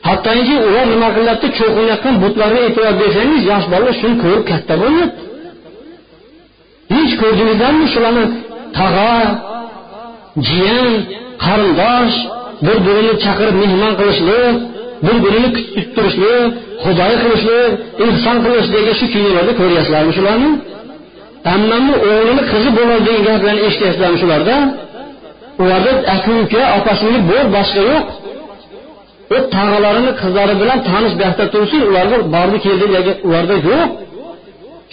hattoki ular nima qilyapti cho'qinayotgan butlarga e'tibor bersangiz yosh bola shuni ko'rib katta bo'lyapti hech ko'rdingizlarmi shularni tog'a jiyan qarindosh bir birini chaqirib mehmon qilishlik bir birini kutib turishlik xudoyi qilishlik ehson qilishlik shu kinolarda ko'ryapsizlarmi shularni? Ammamni o'g'lini qizi bo'ladi degan gaplarni eshityapsizlarmi shularda? Ularda aka uka opa singil bo'l boshqa yo'q. U tog'alarini qizlari bilan tanish bu tursin ularda bordi keldi yoki ularda yo'q.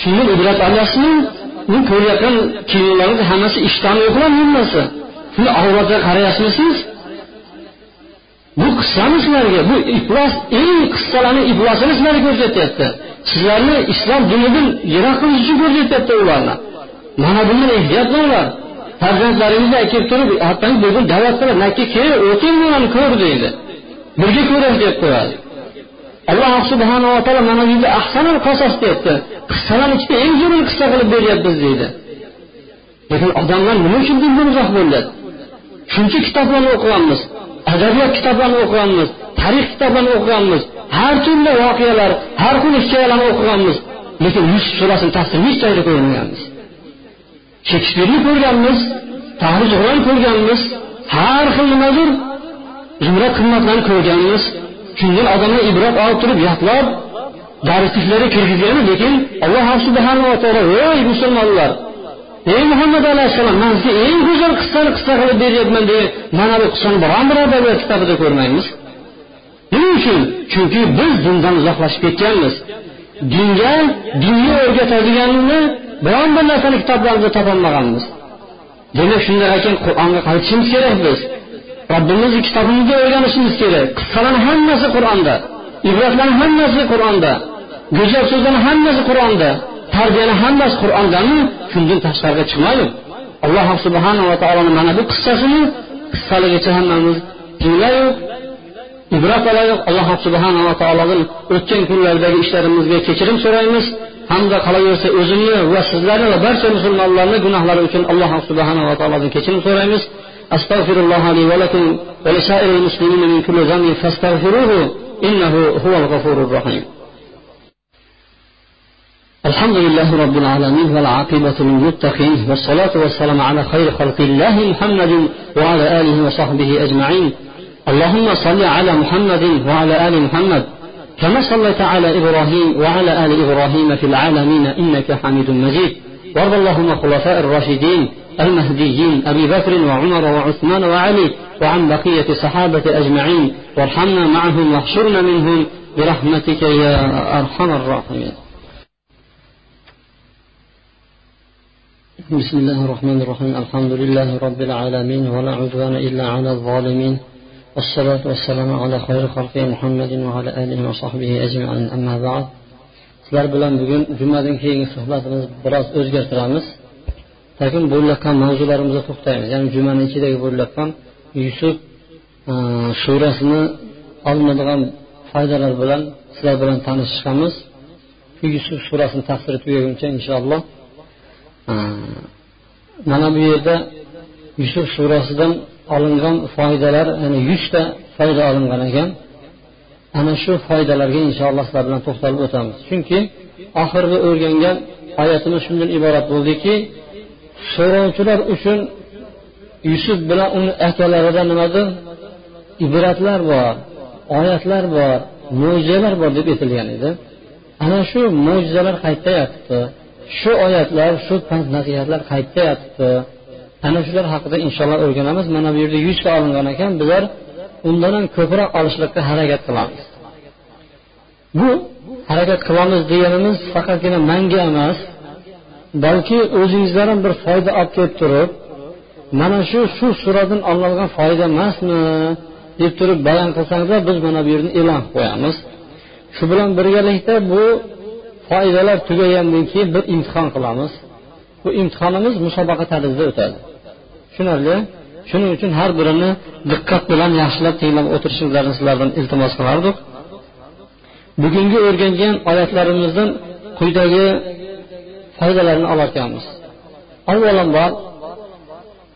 Shundan ibrat olyapsizmi? Bu ko'rayotgan kinolarni hammasi ishton yo'qlar hammasi. Shuni avratga qarayapsizmisiz bu qissami sizlarga? Bu iflos eng qissalarni iflosini sizlarga ko'rsatyapti. Sizlarni islom dinidan yiroq qilish uchun ko'rsatyapti ularni. Mana bundan ehtiyot bo'linglar. Farzandlaringizni kelib turib otang bugun da'vat qilib naka kel o'ting bularni ko'r deydi. Birga ko'ramiz deb qo'yadi alloh subhanava taolo mana bu yerda ahsanul qasos deyapti. Qissalarni ichida eng zo'rini qissa qilib beryapmiz deydi. Lekin odamlar nima uchun bundan uzoq bo'lyapti shuncha kitoblarni o'qiganmiz adabiyot kitoblarini o'qiganmiz tarix kitoblarini o'qiganmiz har turli voqealar har xil hikoyalarni o'qiganmiz. Lekin yusuf surasini tafsirini hech joyda ko'rmaganmiz shekspirni ko'rganmiz tahri zuhron ko'rganmiz har xil nimadir zumrad qimmatlarni ko'rganmiz. Shundan odamlar ibrat olib turib yodlab darsliklarga kirgizganmiz. Lekin alloh subhanava taolo ey musulmonlar ey muhammad alayhissalom man sizga eng go'zal qissani qissa qilib beryapman degan mana bu qissani biron bir adabiyot kitobida ko'rmaymiz. Nima uchun? Chunki biz dindan uzoqlashib ketganmiz. Dinga dinni o'rgatadiganni biron bir narsani kitoblarimizda topolmaganmiz. Demak shunday ekan qur'onga qaytishimiz kerak biz. Robbimizni kitobimizni o'rganishimiz kerak. Qissalarni hammasi qur'onda ibratlarni hammasi qur'onda go'zal so'zlarni hammasi qur'onda. tarbiyani hammasi qur'ondami shundan tashqariga chiqmaydi alloh subhanava taoloni mana bu qissasini qissaligicha hammamiz tinglayu ibrat olaylik alloh subhanava taolodan o'tgan kunlardagi ishlarimizga kechirim so'raymiz hamda qolaversa o'zimni va sizlarni va barcha musulmonlarni gunohlari uchun alloh subhanava taolodan kechirim so'raymiz أستغفر الله لي ولكم ولسائر المسلمين من كل ذنب فاستغفروه إنه هو الغفور الرحيم الحمد لله رب العالمين والعاقبة للمتقين والصلاة والسلام على خير خلق الله محمد وعلى آله وصحبه أجمعين. اللهم صل على محمد وعلى آل محمد كما صليت على إبراهيم وعلى آل إبراهيم في العالمين إنك حميد مجيد. وارض اللهم خلفاء الراشدين المهديين أبي بكر وعمر وعثمان وعلي وعن بقية صحابة أجمعين. وارحمنا معهم واحشرنا منهم. برحمتك يا أرحم الراحمين. بسم الله الرحمن الرحيم الحمد لله رب العالمين ولا عدوان إلا على الظالمين والصلاة والسلام على خير خلق محمد وعلى آله وصحبه أجمعين أما بعد sizlar bilan bugun jumadan keyingi suhbatimizni biroz o'zgartiramiz lekin bo'layotgan mavzularimizga to'xtaymiz ya'ni jumani ichidagi bo'layotgan yusuf surasini olinadigan foydalar bilan sizlar bilan tanishishamiz yusuf surasini tafsiri tugaguncha inshaalloh mana bu yerda yusuf surasidan olingan foydalar ya'ni yuzta foyda olingan ekan. Ana shu foydalarga inshaalloh sizlar bilan to'xtalib o'tamiz. Chunki oxirgi o'rgangan oyatimiz shundan iborat bo'ldiki so'rovchilar uchun yusuf bilan uni akalarida nimadir ibratlar bor oyatlar bor mo'jizalar bor deb aytilgan edi. Ana shu mo'jizalar qayerda yotibdi. Shu oyatlar shu pand nasihatlar qayerda yotibdi. Ana shular haqida inshaalloh o'rganamiz. Mana bu yerda yuzta olingan ekan. Bizlar undan ham ko'proq olishlikka harakat qilamiz. Bu harakat qilamiz deganimiz faqatgina manga emas balki o'zingizlar ham bir foyda olib kelib turib mana shu shu suradan olinadigan foyda emasmi deb turib bayon qilsangizlar biz mana bu yerni e'lon qilib qo'yamiz. Shu bilan birgalikda bu foydalar tugagandan keyin bir imtihon qilamiz. Bu imtihonimiz musobaqa tarzida o'tadi. Tushunarli? Shuning uchun har birini diqqat bilan yaxshilab tinglab o'tirishingizni sizlardan iltimos qilardik. Bugungi o'rgangan oyatlarimizdan quyidagi foydalarni olarkanmiz. Avvalambor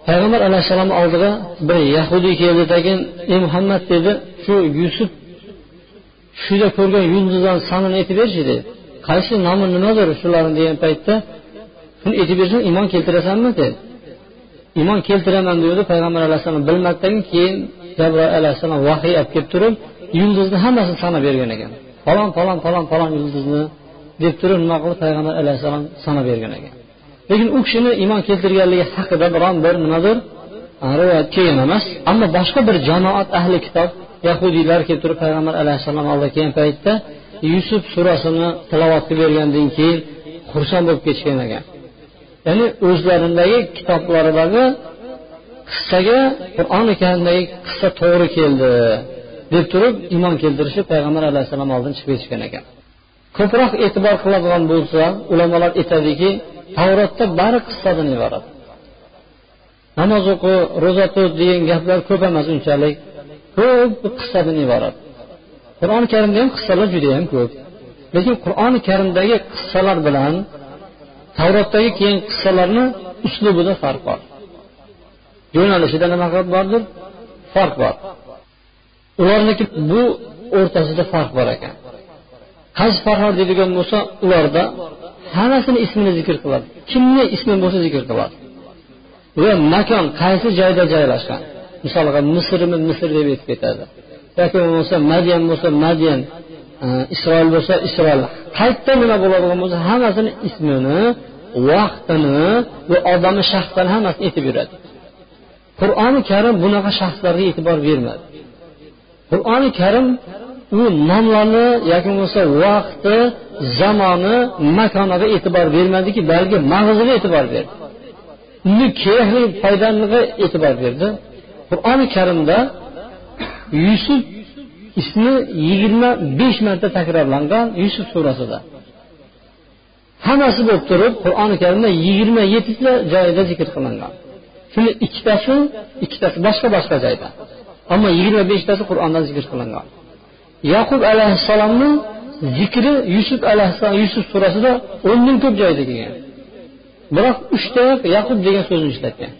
payg'ambar alayhissalom oldiga bir yahudiy keldi keyin ey muhammad dedi shu yusuf shuda ko'rgan yulduzlarni sonini aytib berchi dedi qaysi nomi nimadir shularni degan paytda shuni aytib bersang iymon keltirasanmi? dedi. Iymon keltiraman degandi payg'ambar alayhissalom bilmasdan keyin jabroil alayhissalom vahiy olib kelib turib yulduzni hammasini sanab bergan ekan. Falon falon falon falon yulduzni deb turib nima qilib payg'ambar alayhissalom sanab bergan ekan. Lekin u kishini iymon keltirganligi haqida biron bir nimadir rivoyat kelgan emas. Ammo boshqa bir jamoat ahli kitob yahudiylar kelib turib payg'ambar alayhissalom oldiga kelgan paytda yusuf surasini tilovatga bergandan keyin xursand bo'lib ketishgan ekan. Ya'ni o'zlaridagi kitoblaridagi qissaga qur'oni karimdagi qissa to'g'ri keldi deb turib iymon keltirishib payg'ambar alayhissalom oldin chiqib ketishgan ekan. Ko'proq e'tibor qiladigan bo'lsa ulamolar aytadiki tavrotda bari qissadan iborat. Namoz o'qi ro'za tut degan gaplar ko'p emas unchalik. Ko'p qissadan iborat. Qur'oni karimda ham qissalar judayam ko'p. Lekin qur'oni karimdagi qissalar bilan tavrotdagi keyin qissalarni uslubida farq bor. Yo'nalishida nima bordir? Farq bor. Ularniki bu o'rtasida farq bor ekan. Qaysi farqlar deydigan bo'lsa ularda hammasini ismini zikr qiladi. Kimni ismi bo'lsa zikr qiladi. Va makon qaysi joyda joylashgan? Misolga misrmi misr deb aytib ketadi. Yoki bo'lmasa madyan bo'lsa madyan e, isroil bo'lsa isroil. Qayerda nima bo'ladigan bo'lsa hammasini ismini vaqtini va odamni shaxsini hammasini aytib beradi qur'oni karim bunaqa shaxslarga e'tibor bermadi. Qur'oni karim u nomlarni yoki bo'lmasa vaqti zamoni makoniga e'tibor bermadiki balki mag'ziga e'tibor berdi. Uni kerakli foydaliga e'tibor berdi. Qur'oni karimda yusuf ismi yigirma besh marta takrorlangan yusuf surasida. Hammasi bo'lib turib qur'oni karimda yigirma yettita joyida zikr qilingan. Shuni ikkitasi ikkitasi boshqa boshqa joyda. Ammo yigirma beshtasi qur'onda zikr qilingan. Yaqub alayhissalomni zikri yusuf alayhissalom yusuf surasida o'ndan ko'p joyda kelgan. Biroq uchta yaqub degan so'zni ishlatgan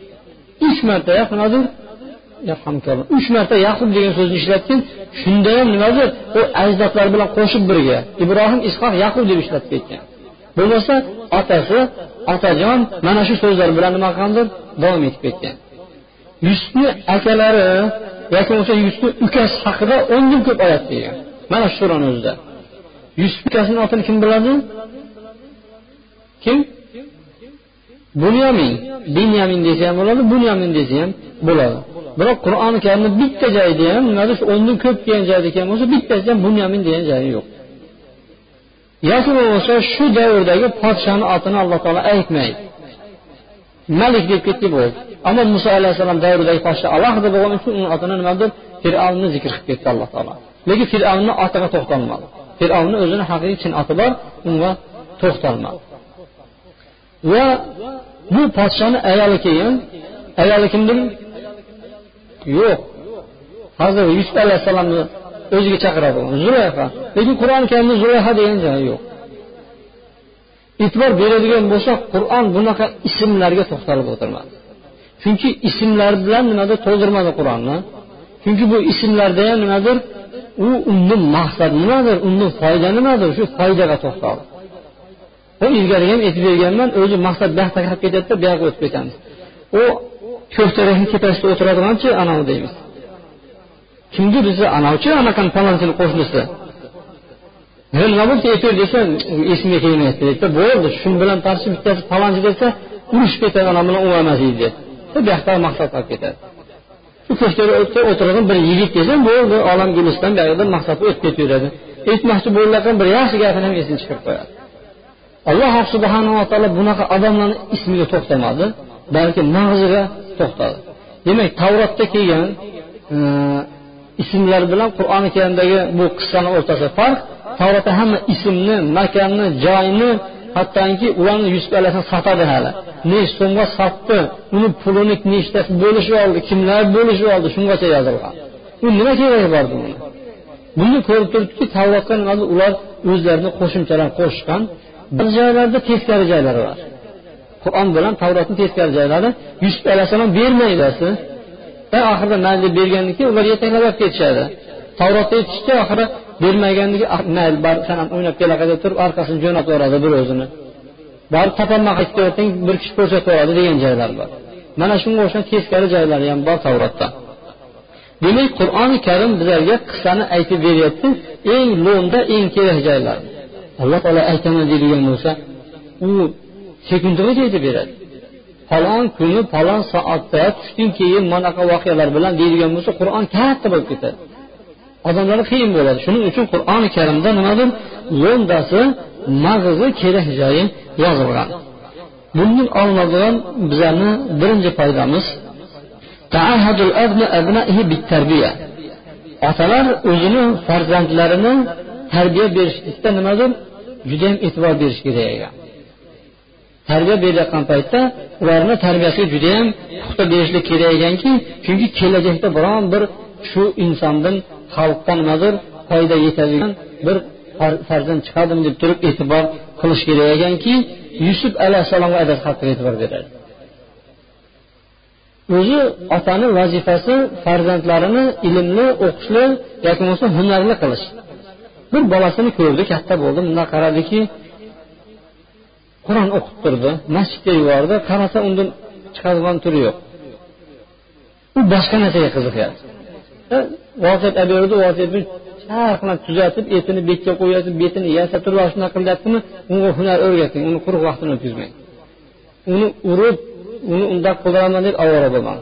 uch marta nimadir uch marta yaqub degan so'zni ishlatgan shunda ham nimadir u ajdodlar bilan qo'shib birga ibrohim ishoq yaqub deb ishlatib ketgan. Bo'lmasa otasi otajon mana shu so'zlar bilan nima qilgandir? Davom etib ketgan. Yusufni akalari yoki bo'lmasa yusufni ukasi haqida o'ndan ko'p oyat kelgan mana shu surani o'zida. Yusuf ukasini otini kim biladi? Kim? Bunyamin. Binyamin desa ham bo'ladi bunyamin desa ham bo'ladi. Biroq qur'oni karimni bitta joyida ham nimadir o'ndan ko'p kelgan joyda kelgan bo'lsa bittasida ham bunyamin degan joyi yo'q yoki bo'lmasa shu davrdagi podshoni otini alloh taolo aytmaydi malik deb ketdi bo'ldi ammo muso alayhissalom davridagi podsho alohida bo'lgani uchun uni otini nimadir fir'avnni zikr qilib ketdi alloh taolo lekin fir'avnni otiga to'xtalmadi fir'avnni o'zini haqiqiy chin oti bor bu podshoni ayoli keyin ayoli kimdir yo'q. Hozir yusuf alayhissalomni o'ziga chaqiradi. Zulayha lekin qur'oni karimda zulayha degan joyi yo'q. E'tibor beradigan bo'lsak qur'on bunaqa ismlarga to'xtalib o'tirmadi. Chunki ismlar bilan nimadir to'ldirmadi qur'onni? Chunki bu ismlarda ham nimadir? U undan maqsad nimadir undan foyda nimadir? Shu foydaga to'xtaldi. Bu ilgari ham aytib berganman o'zi maqsad bu yoqqa kirib ketadida bu yoqqa o'tib ketamiz. U ko'ktarakni tepasida o'tiradiganchi anavi deymiz. Kimdir bizni anavchi anaqani palonchini qo'shnisi nima bo'ldi aytaver desa esimga kelmayapti deydida bo'ldi shu bilan qarshi bittasi palonchi desa urushib ketadi ana bilan u emas deydi. Bu yoqda maqsad qolib ketadi. Shu ko'chada o'tirgan bir yigit desa bo'ldi olam guliston buyog'ida maqsadga o'tib ketaveradi aytmoqchi bo'layotgan bir yaxshi gapini ham esini chiqarib qo'yadi. Alloh subhanava taolo bunaqa odamlarni ismiga to'xtamadi balki mag'ziga to'xtadi. Demak tavrotda kelgan e, ismlar bilan qur'oni karimdagi bu qissani o'rtasida farq tavrotda hamma ismni makanni joyni hattoki ularni yusuf alayhissalom sotadi hali. Nechi so'mga sotdi uni pulini nechtasi bo'lishib oldi kimlar bo'lishib oldi shungacha yozilgan. U nima keragi bor buni? Buni ko'rib turibdiki tavrotga nima ular o'zlarini qo'shimchalar qo'shgan bir joylarda teskari joylari bor. Qur'on bilan tavrotni teskari joylari yusuf alayhissalom bermaydasi va oxirida mayli deb bergandan keyin ular yetaklab olib ketishadi. Tavrotda aytishicha oxiri bermaganligi ah, mayli bor san ham o'ynab kelaqa deb turib orqasini jo'natib yuboradi bir o'zini. Borib topolmay qaytib kelayotgan bir kishi ko'rsatib yuboradi degan joylar bor. Mana shunga o'xshagan teskari joylari ham bor tavrotda demak qur'oni karim bizlarga qissani aytib beryapti eng lo'nda eng kerak joylar. Alloh taolo aytaman deydigan bo'lsa u sekundigacha aytib beradi. Falon kuni falon soatda tushdan keyin manaqa voqealar bilan deydigan bo'lsa qur'on katta bo'lib ketadi. Odamlarga qiyin bo'ladi. Shuning uchun qur'oni karimda nimadir lo'ndasi mag'izi kerak joyi yozilgan. Bundan olinadigan bizlarni birinchi foydamiz otalar o'zini farzandlarini tarbiya berishlikda nimadir judayam e'tibor berish kerak ekan. Tarbiya berayotgan paytda ularni tarbiyasiga judayam puxta berishlik kerak ekanki chunki kelajakda biron bir shu insondan xalqqa nimadir foyda yetadigan bir farzand chiqadimi deb turib e'tibor qilish kerak ekanki yusuf alayhissalomga adab qattiq e'tibor beradi. O'zi otani vazifasi farzandlarini ilmli o'qishli yoki bo'lmasa hunarli qilish. Bir bolasini ko'rdi katta bo'ldi bundoq qaradiki qur'on o'qib turdi masjidga yubordi qarasa undan chiqadigan turi yo'q. U boshqa narsaga qiziqyapti. Vosiyat olib berdi vosiyatni charqlab tuzatib etini betga qo'yatib betini yasa turib shunaqa qilyaptimi unga hunar o'rgating uni quruq vaqtini o'tkazmang. Uni urib uni undoq qildiraman deb ovora bo'lmang.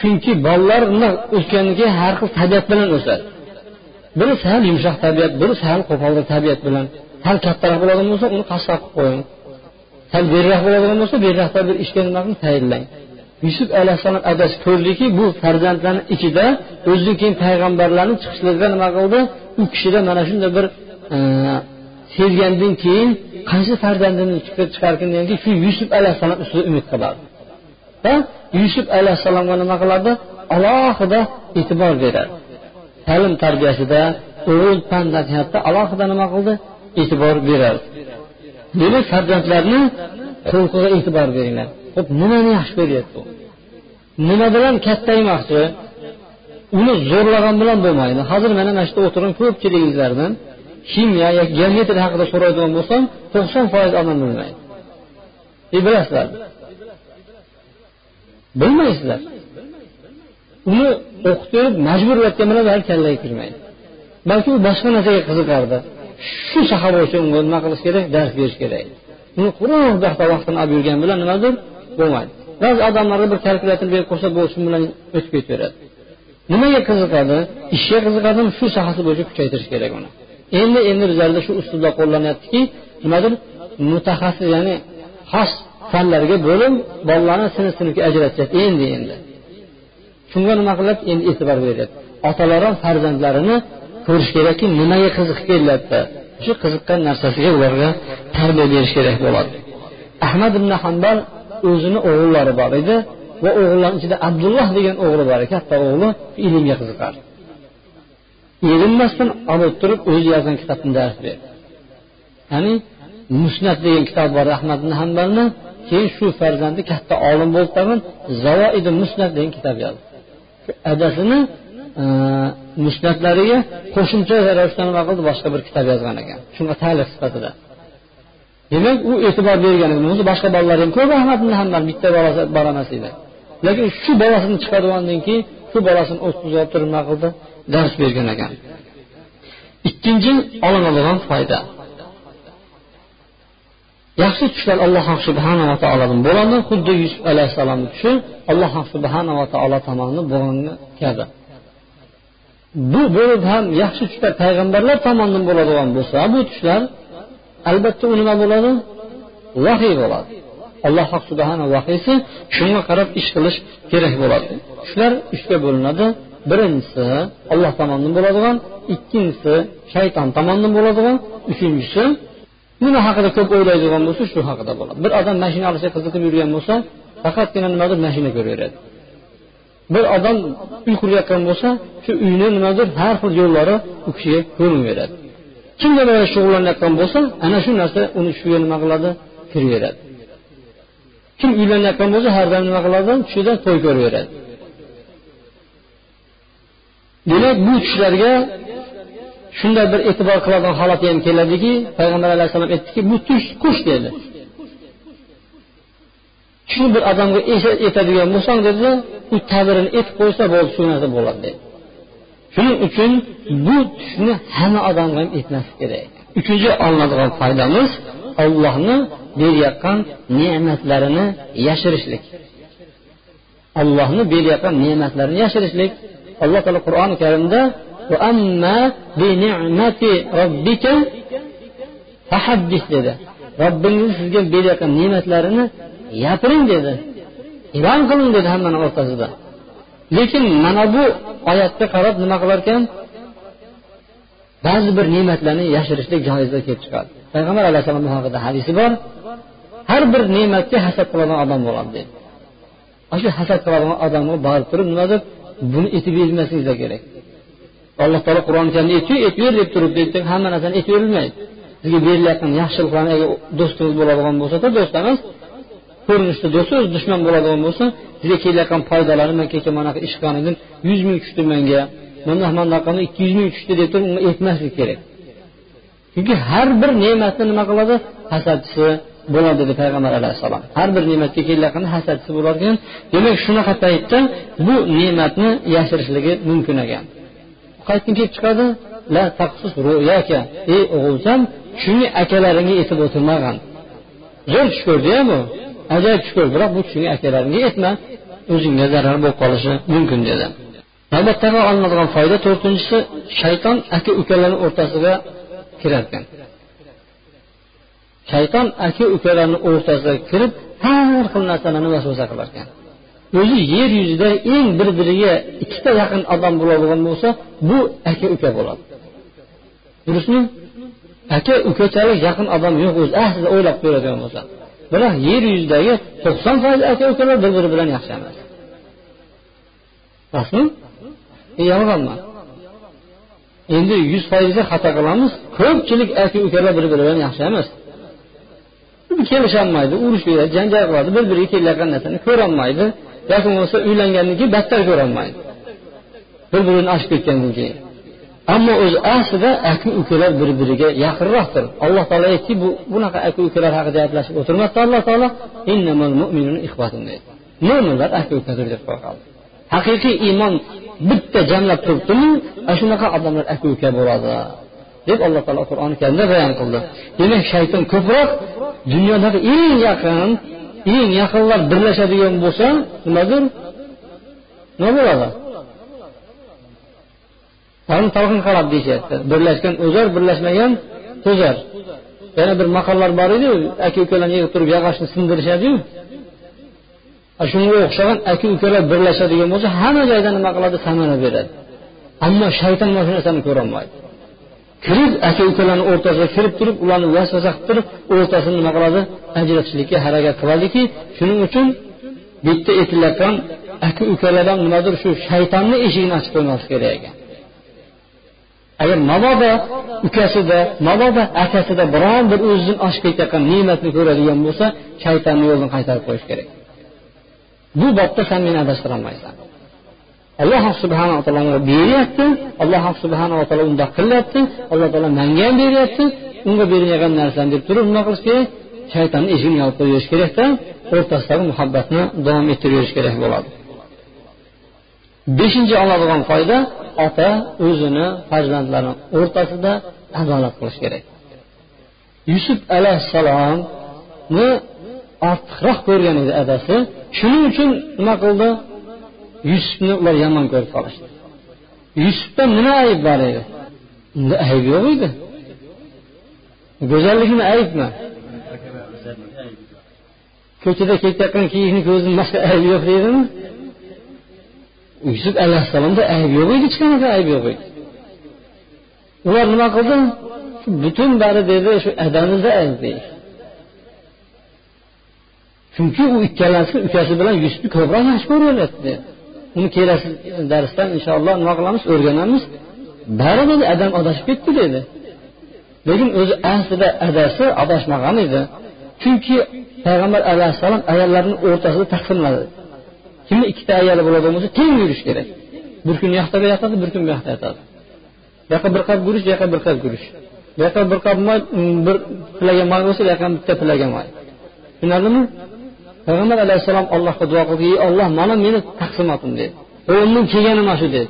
Chunki bolalar bundoq o'sgandan keyin har xil tabiat bilan o'sadi. Biri sal yumshoq tabiat biri sal qo'polroq tabiat bilan. Sal kattaroq bo'ladigan bo'lsa uni pastroq qilib qo'ying. Sal beriroq bo'ladigan bo'lsa beriroqda bir ishga nima qiling tayinlang. Yusuf alayhissalom adasi ko'rdiki bu farzandlarni ichida o'zidan keyin payg'ambarlarni chiqishligiga nima qildi? U kishida mana shunday bir e, sezgandan keyin qaysi farzandini chiqarkin deganki shu yusuf alayhissalom ustida umid qiladi va yusuf alayhissalomga nima qiladi alohida e'tibor beradi. Ta'lim tarbiyasida o'g'il fan nasihatda alohida nima qildi? E'tibor beradi demak farzandlarni xulqiga e'tibor beringlar. Ho'p nimani yaxshi ko'ryapti? U nima bilan kattaymoqchi uni zo'rlagan bilan bo'lmaydi. Hozir mana mana shu yerda o'tirgan ko'pchiligingizlardan kimyo yoki geometriya haqida so'raydigan bo'lsam to'qson foiz odam bilmaydi. E bilasizlar. Bilmaysizlar. Uni o'qitib majburlayotgan bilan hali kallaga kirmaydi balki u boshqa narsaga qiziqardi. Shu soha bo'yicha unga nima qilish kerak? Dars berish kerak. Uni quruq buyoqda vaqtini olib yurgan bilan nimadir bo'lmaydi. Ba'zi odamlarga bir kalkulyatorni berib qo'ysa bu shu bilan o'tib ketaveradi. Nimaga qiziqadi? Ishga qiziqadimi shu sohasi bo'yicha kuchaytirish kerak uni. Endi endi bizlarda shu usulda qo'llanyaptiki nimadir mutaxassis ya'ni xos fanlarga bo'lib bolalarni sinf sinfga ajratishyapti endi endi. Shunga nima qilyapti endi e'tibor beryapti. Otalar ham farzandlarini ko'rish kerakki nimaga qiziqib kelyapti? Shu qiziqqan narsasiga ularga tarbiya berish kerak bo'ladi. Ahmad ibn hambal o'zini o'g'illari bor edi va o'g'illarni ichida abdulloh degan o'g'li bor katta o'g'li ilmga qiziqardi erinmasdan olib turib o'zi yozgan kitobni dars berdi. Ya'ni musnat degan kitob bor ahmad ibn hambalni keyin shu farzandi katta olim bo'lib tag'in zavoidi musnat degan kitob yozdi. Adasini musnatlariga qo'shimcha ravishda nima qildi boshqa bir kitob yozgan ekan. Shunga talif sifatida. Demak u e'tibor bergan o'zi boshqa bolalar ham ko'p ahmad ibn bitta bolasi bor emas edi. Lekin shu bolasini chiqargandan keyin shu bolasini o'tkazib turib nima qildi? Dars bergan ekan. Ikkinchi olinadigan foyda. Yaxshi tushlar alloh subhanava taolodan bo'ladi. Xuddi yusuf alayhissalomni tushi alloh subhanava taolo tomonidan bo'lgani kabi bu bo'lib ham yaxshi tushlar payg'ambarlar tomonidan bo'ladigan bo'lsa bu tushlar albatta u nima bo'ladi? Vahiy bo'ladi. Alloh subhana vahiysi shunga qarab ish qilish kerak bo'ladi. Tushlar uchga bo'linadi. Birinchisi alloh tomonidan bo'ladigan ikkinchisi shayton tomonidan bo'ladigan uchinchisi nima haqida ko'p o'ylaydigan bo'lsa shu haqida bo'ladi. Bir odam mashina olishga qiziqib yurgan bo'lsa faqatgina nimadir mashina ko'raveradi bir odam uy qurayotgan bo'lsa shu uyni nimadir har xil yo'llari u kishiga ko'rinaveradi kimdir shug'ullanayotgan bo'lsa ana shu narsa uni tushiga nima qiladi? Kiraveradi. Kim uylanayotgan bo'lsa har doim nima qiladi? Tushida to'y ko'raveradi. Demak bu tushlarga shunday bir e'tibor qiladigan holat ham keladiki payg'ambar alayhissalom aytdiki bu tush qush dedi. Shu bir odamga etadigan bo'lsang dedilar u tabirini etib qo'ysa bo'ldi shu narsa bo'ladi dedi. Shuning uchun bu tushni hamma odamga ham aytmaslik kerak. Uchinchi olinadigan foydamiz ollohni berayotgan ne'matlarini yashirishlik. Ollohni berayotgan ne'matlarini yashirishlik. Alloh taolo qur'oni karimda dedi. Robbingiz sizga berayotgan ne'matlarini gapiring dedi. E'lon qiling dedi hammani o'rtasida. Lekin mana bu oyatga qarab nima qilar ekan ba'zi bir ne'matlarni yashirishlik joizdan kelib chiqadi. Payg'ambar alayhissalom haqida hadisi bor. Har bir ne'matga hasad qiladigan odam bo'ladi dedi. Ana shu hasad qiladigan odamga borib turib nima deb? Buni etib bermasliginglar kerak. Alloh taolo qur'oni karimda aytib ber deb turib deydi hamma narsani aytib berilmaydi sizga berilayotgan yaxshiliklarni agar do'stingiz bo'ladigan bo'lsada do'st emas. Ko'rinishda do'sti o'zi dushman bo'ladigan bo'lsa sizga kelayotgan foydalari man kecha manaqa ish qilgan edim yuz ming tushdi menga. Mana bunaqa ikki yuz ming tushdi deb turib unga aytmaslik kerak. Chunki har bir ne'matni nima qiladi? Hasadchisi bo'ladi dedi payg'ambar alayhissalom. Har bir ne'matga kelayotganda hasadchisi bo'lar ekan. Demak shunaqa paytda bu ne'matni yashirishligi mumkin ekan. Qayerdan kelib chiqadi. La taqsus ru'yaka. Ey o'g'iljon shuni akalaringga aytib o'tirmag'an. Zo'r tush ko'rdiya bu. Ajoyib tush biroq bu tushingni akalaringga aytma o'zingga zarar bo'lib qolishi mumkin dedi. Navbatdagi olinadigan foyda to'rtinchisi shayton aka ukalarni o'rtasiga kirarkan shayton aka ukalarni o'rtasiga kirib har xil narsalarni vasvasa qilar ekan o'zi yer yuzida eng bir biriga ikkita yaqin odam bo'ladigan bo'lsa bu aka uka bo'ladi. Durustmi aka ukachalik yaqin odam yo'q o'zi. Ah, Aslida o'ylab ko'radigan bo'lsa. Biroq yer yuzidagi to'qson foiz aka ukalar bir biri bilan yaxshi emas rostmi e, yolg'onmi endi yuz foizga xato qilamiz ko'pchilik aka ukalar bir biri bilan yaxshi emas. Kelisholmaydi urushadi janjal qiladi bir biriga kelayotgan narsani ko'rolmaydi. Yoki bo'lmasa uylangandan keyin battar ko'rolmaydi. Bir birini ochib ketgandan keyin. Ammo o'zi aslida aka ukalar bir biriga yaqinroqdir. Alloh taolo aytdiki bu bunaqa aka ukalar haqida gaplashib o'tirmasdi alloh taolo. Mo'minlar aka ukadir deb qo'yadi haqiqiy iymon bitta jamlab turibdimi ana shunaqa odamlar aka uka bo'ladi deb alloh taolo qur'oni karimda bayon qildi. Demak shayton ko'proq dunyodagi eng yaqin eng yaqinlar birlashadigan bo'lsa nimadir nima bo'ladi? Tag'in talqin qarab deyishyapti. Birlashgan o'zar birlashmagan to'zar yana bir maqollar bor ediyu aka ukalarni yig'ib turib yog'ochni sindirishadiyu shunga o'xshagan aka ukalar birlashadigan bo'lsa hamma joyda nima qiladi? Samara beradi. Ammo shayton mana shu narsani ko'rolmaydi. Kirib aka ukalarni o'rtasiga kirib turib ularni vasvasa qilib turib o'rtasini nima qiladi? Ajratishlikka harakat qiladiki shuning uchun bu yerda aytilayotgan aka ukalardan nimadir shu shaytonni eshigini ochib qo'ymaslik kerak ekan. Agar mabodo ukasida mabodo akasida biron bir o'zidan oshib ketayotgan ne'matni ko'radigan bo'lsa shaytonni yo'lidan qaytarib qo'yish kerak. Bu bobda san meni adashtirolmaysan. Alloh subhanava taolo unga beryapti alloh subhanava taolo undoq qilyapti alloh taolo manga ham beryapti unga berilmagan narsani deb turib nima qilish kerak? Shaytonni eshigini yopib qo'yverish kerakda o'rtasidagi muhabbatni davom ettiraverish kerak bo'ladi. Beshinchi oladigan foyda ota o'zini farzandlari o'rtasida adolat qilish kerak. Yusuf alayhissalomni ortiqroq ko'rgan edi adasi. Shuning uchun nima qildi? Yusufni ular yomon ko'rib qolishdi. Yusufda nima ayb bor edi? Unda ayb yo'q edi. Go'zallikmi aybmi? Ko'chada ketayotgan kiyikni ko'zini boshqa ayb yo'q deydimi yusuf alayhissalomda ayb yo'q edi hech qanaqa ayb yo'q edi. Ular nima qildi? Butun bari dedi shu adamizni deydi chunki u ikkalasi ukasi bilan yusufni ko'proq yaxshi ko'raveradi uni kelasi darsdan inshaalloh nima qilamiz? O'rganamiz. Bari dedi adam adashib ketdi dedi. Lekin o'zi aslida adasi adashmagan edi. Chunki payg'ambar alayhissalom ayollarni o'rtasida taqsimladi. Kimni ikkita ayoli bo'ladigan bo'lsa teng yurish kerak. Bir kun yoqda yotadi bir kun bu yoqda yotadi. Bu yoqqa bir qop guruch bu yoqqa bir qop guruch bu yoqqa bir qop moy mm, bir pilaga moy bo'lsa bu yoqqa bitta pilaga moy. Tushunarlimi? Payg'ambar alayhissalom allohga duo qildi ey olloh mana meni taqsimotim dedi. Qo'limdan kelgani mana shu dedi.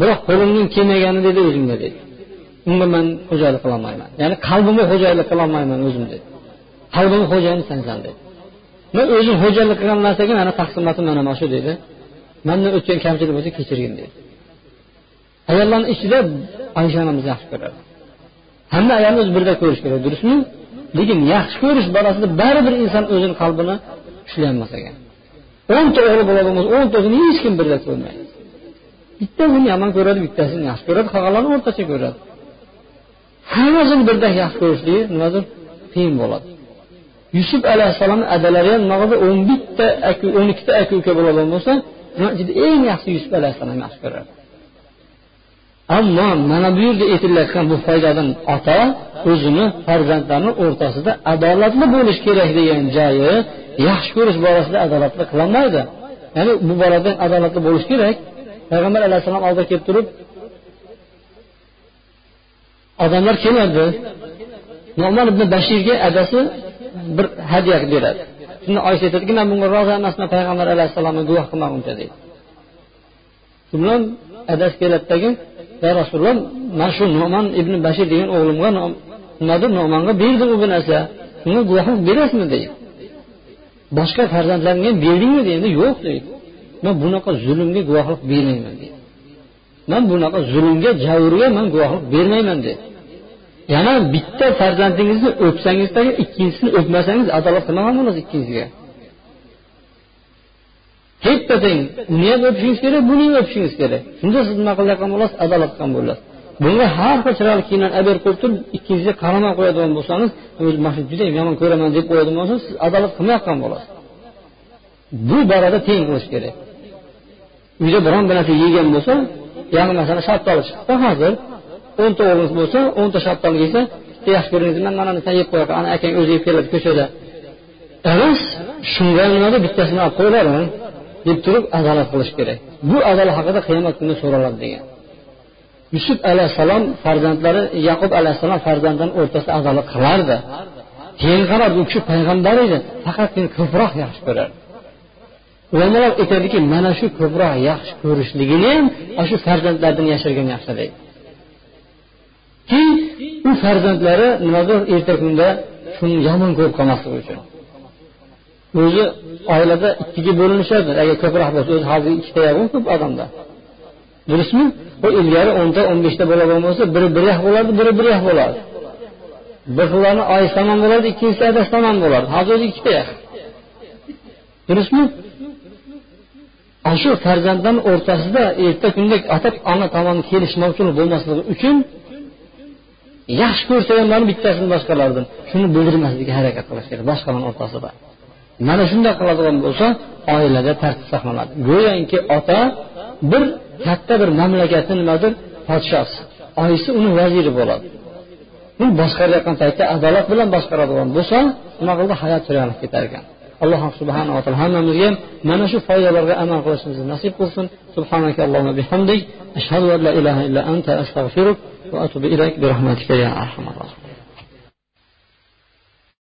Biroq qo'limdan kelmagani dedi o'zimga dedi. Unga man xo'jaylik qilolmayman ya'ni qalbimga xo'jaylik qilolmayman o'zim dedi. Qalbimni xo'jayini sensan dedi. Man o'zim xo'jalik qilgan narsaga mana taqsimotim mana mana shu deydi. Mandan o'tgan kamchilik bo'lsa kechirgin deydi. Ayollarni ichida oysha onamizni yaxshi ko'radi. Hamma ayolni o'zi birdek ko'rish kerak durustmi? Lekin yaxshi ko'rish borasida baribir inson o'zini qalbini ushlayolmas ekan. O'nta o'g'li bo'ladigan bo'lsa o'ntasini hech kim birdek ko'rmaydi. Bittasini yomon ko'radi bittasini yaxshi ko'radi qolganlarni o'rtacha ko'radi. Hammasini birdek yaxshi ko'rishligi nimadir qiyin bo'ladi. Yusuf alayhissalomni adalari ham nima o'n bitta aka o'n ikkita aka uka bo'ladigan bo'lsa ichida eng yaxshi yusuf alayhissalomni yaxshi ko'radi. Ammo mana bu yerda aytilayotgan bu foydadan ota o'zini farzandlarini o'rtasida adolatli bo'lish kerak degan joyi yaxshi ko'rish borasida adolatli qilolmaydi ya'ni bu borada adolatli bo'lish kerak. Payg'ambar alayhissalom oldiga kelib turib odamlar keladi nomon ibn bashirga adasi bir hadya beradi. Shunda oysha aytadiki man bunga rozi emasman payg'ambar alayhissalomni guvoh qilmaguncha deydi shu bilan adasi keladidagi ya rasululloh mana shu no'man ibn bashir degan o'g'limga nimadir no'manga berdim u narsa? Bunga guvohlik berasizmi? deydi boshqa farzandlaringga ham berdingmi deydi yo'q deydi man bunaqa zulmga guvohlik bermayman deydi man bunaqa zulmga javrga man guvohlik bermayman deydi yana bitta farzandingizni o'psangizda ikkinchisini o'pmasangiz adolat qilmagan bo'lasiz ikkinchisiga teppa teng uni ham o'pishingiz kerak buni ham o'pishingiz kerak. Shunda siz nima qilayotgan bo'lasiz? Adolat qilgan bo'lasiz. Bunga har xil chiroyli kiyimlarni olib berib qo'yib turib ikkinchisiga qaramay qo'yadigan bo'lsangiz o'zi mana shu juda yomon ko'raman deb qo'yadigan bo'lsangiz siz adolat qilmayotgan bo'lasiz bu borada teng qilish kerak. Uyda biron bir narsa yegan bo'lsa ya'ni masalan shaftoli chiqibdi hozir o'nta o'g'lingiz bo'lsa o'nta shaftoli yesa bitta yaxshi ko'rdingiz man mana narsa yeb qo'yaman ana akang o'zi yeb keladi ko'chada. Emas shunga nimada bittasini olib qo'yilaring deb turib adolat qilish kerak. Bu adolat haqida qiyomat kuni so'raladi degan. Yusuf alayhissalom farzandlari yaqub alayhissalom farzandlarini o'rtasida adolat qilardi. Keyin qarab u kishi payg'ambar edi faqatgina ko'proq yaxshi ko'rardi ulamolar aytadiki mana shu ko'proq yaxshi ko'rishligini ham shu farzandlardan yashirgan yaxshi deydi. Keyin u farzandlari nimadir erta kunda shuni yomon ko'rib qolmasligi uchun. O'zi oilada ikkiga bo'linishadi agar ko'proq bo'lsa o'zi hozir ikkita ko'p odamda. Durustmi? U ilgari o'nta o'n beshta bola bo'lsa biri bir yoq bo'lardi biri bir yoq bo'lardi. Bir xillarni oyisi tomon bo'lardi ikkinchisi adasi tomon bo'lardi. Hozir o'zi ikkita yoq durustmi? Ana shu farzandlarni o'rtasida erta kunda ota ona tomon kelishmovchilik bo'lmasligi uchun yaxshi ko'rsa ham mana bittasini boshqalardan shuni bildirmaslikka harakat qilish kerak boshqalarni o'rtasida mana shunday qiladigan bo'lsa oilada tartib saqlanadi. Go'yoki ota bir katta bir mamlakatni nimadir podshosi oyisi uni vaziri bo'ladi. Bu boshqarayotgan paytda adolat bilan boshqaradigan bo'lsa nima qildi? Hayot chiroylanib ketar ekan. Alloh subhanaa taolo hammamizga mana shu foydalarga amal qilishimizni nasib qilsin. Subhanaka allohumma bihamdik. Ashhadu an la ilaha illa anta astag'firuk وأتوب إليك برحمتك يا أرحم الراحمين.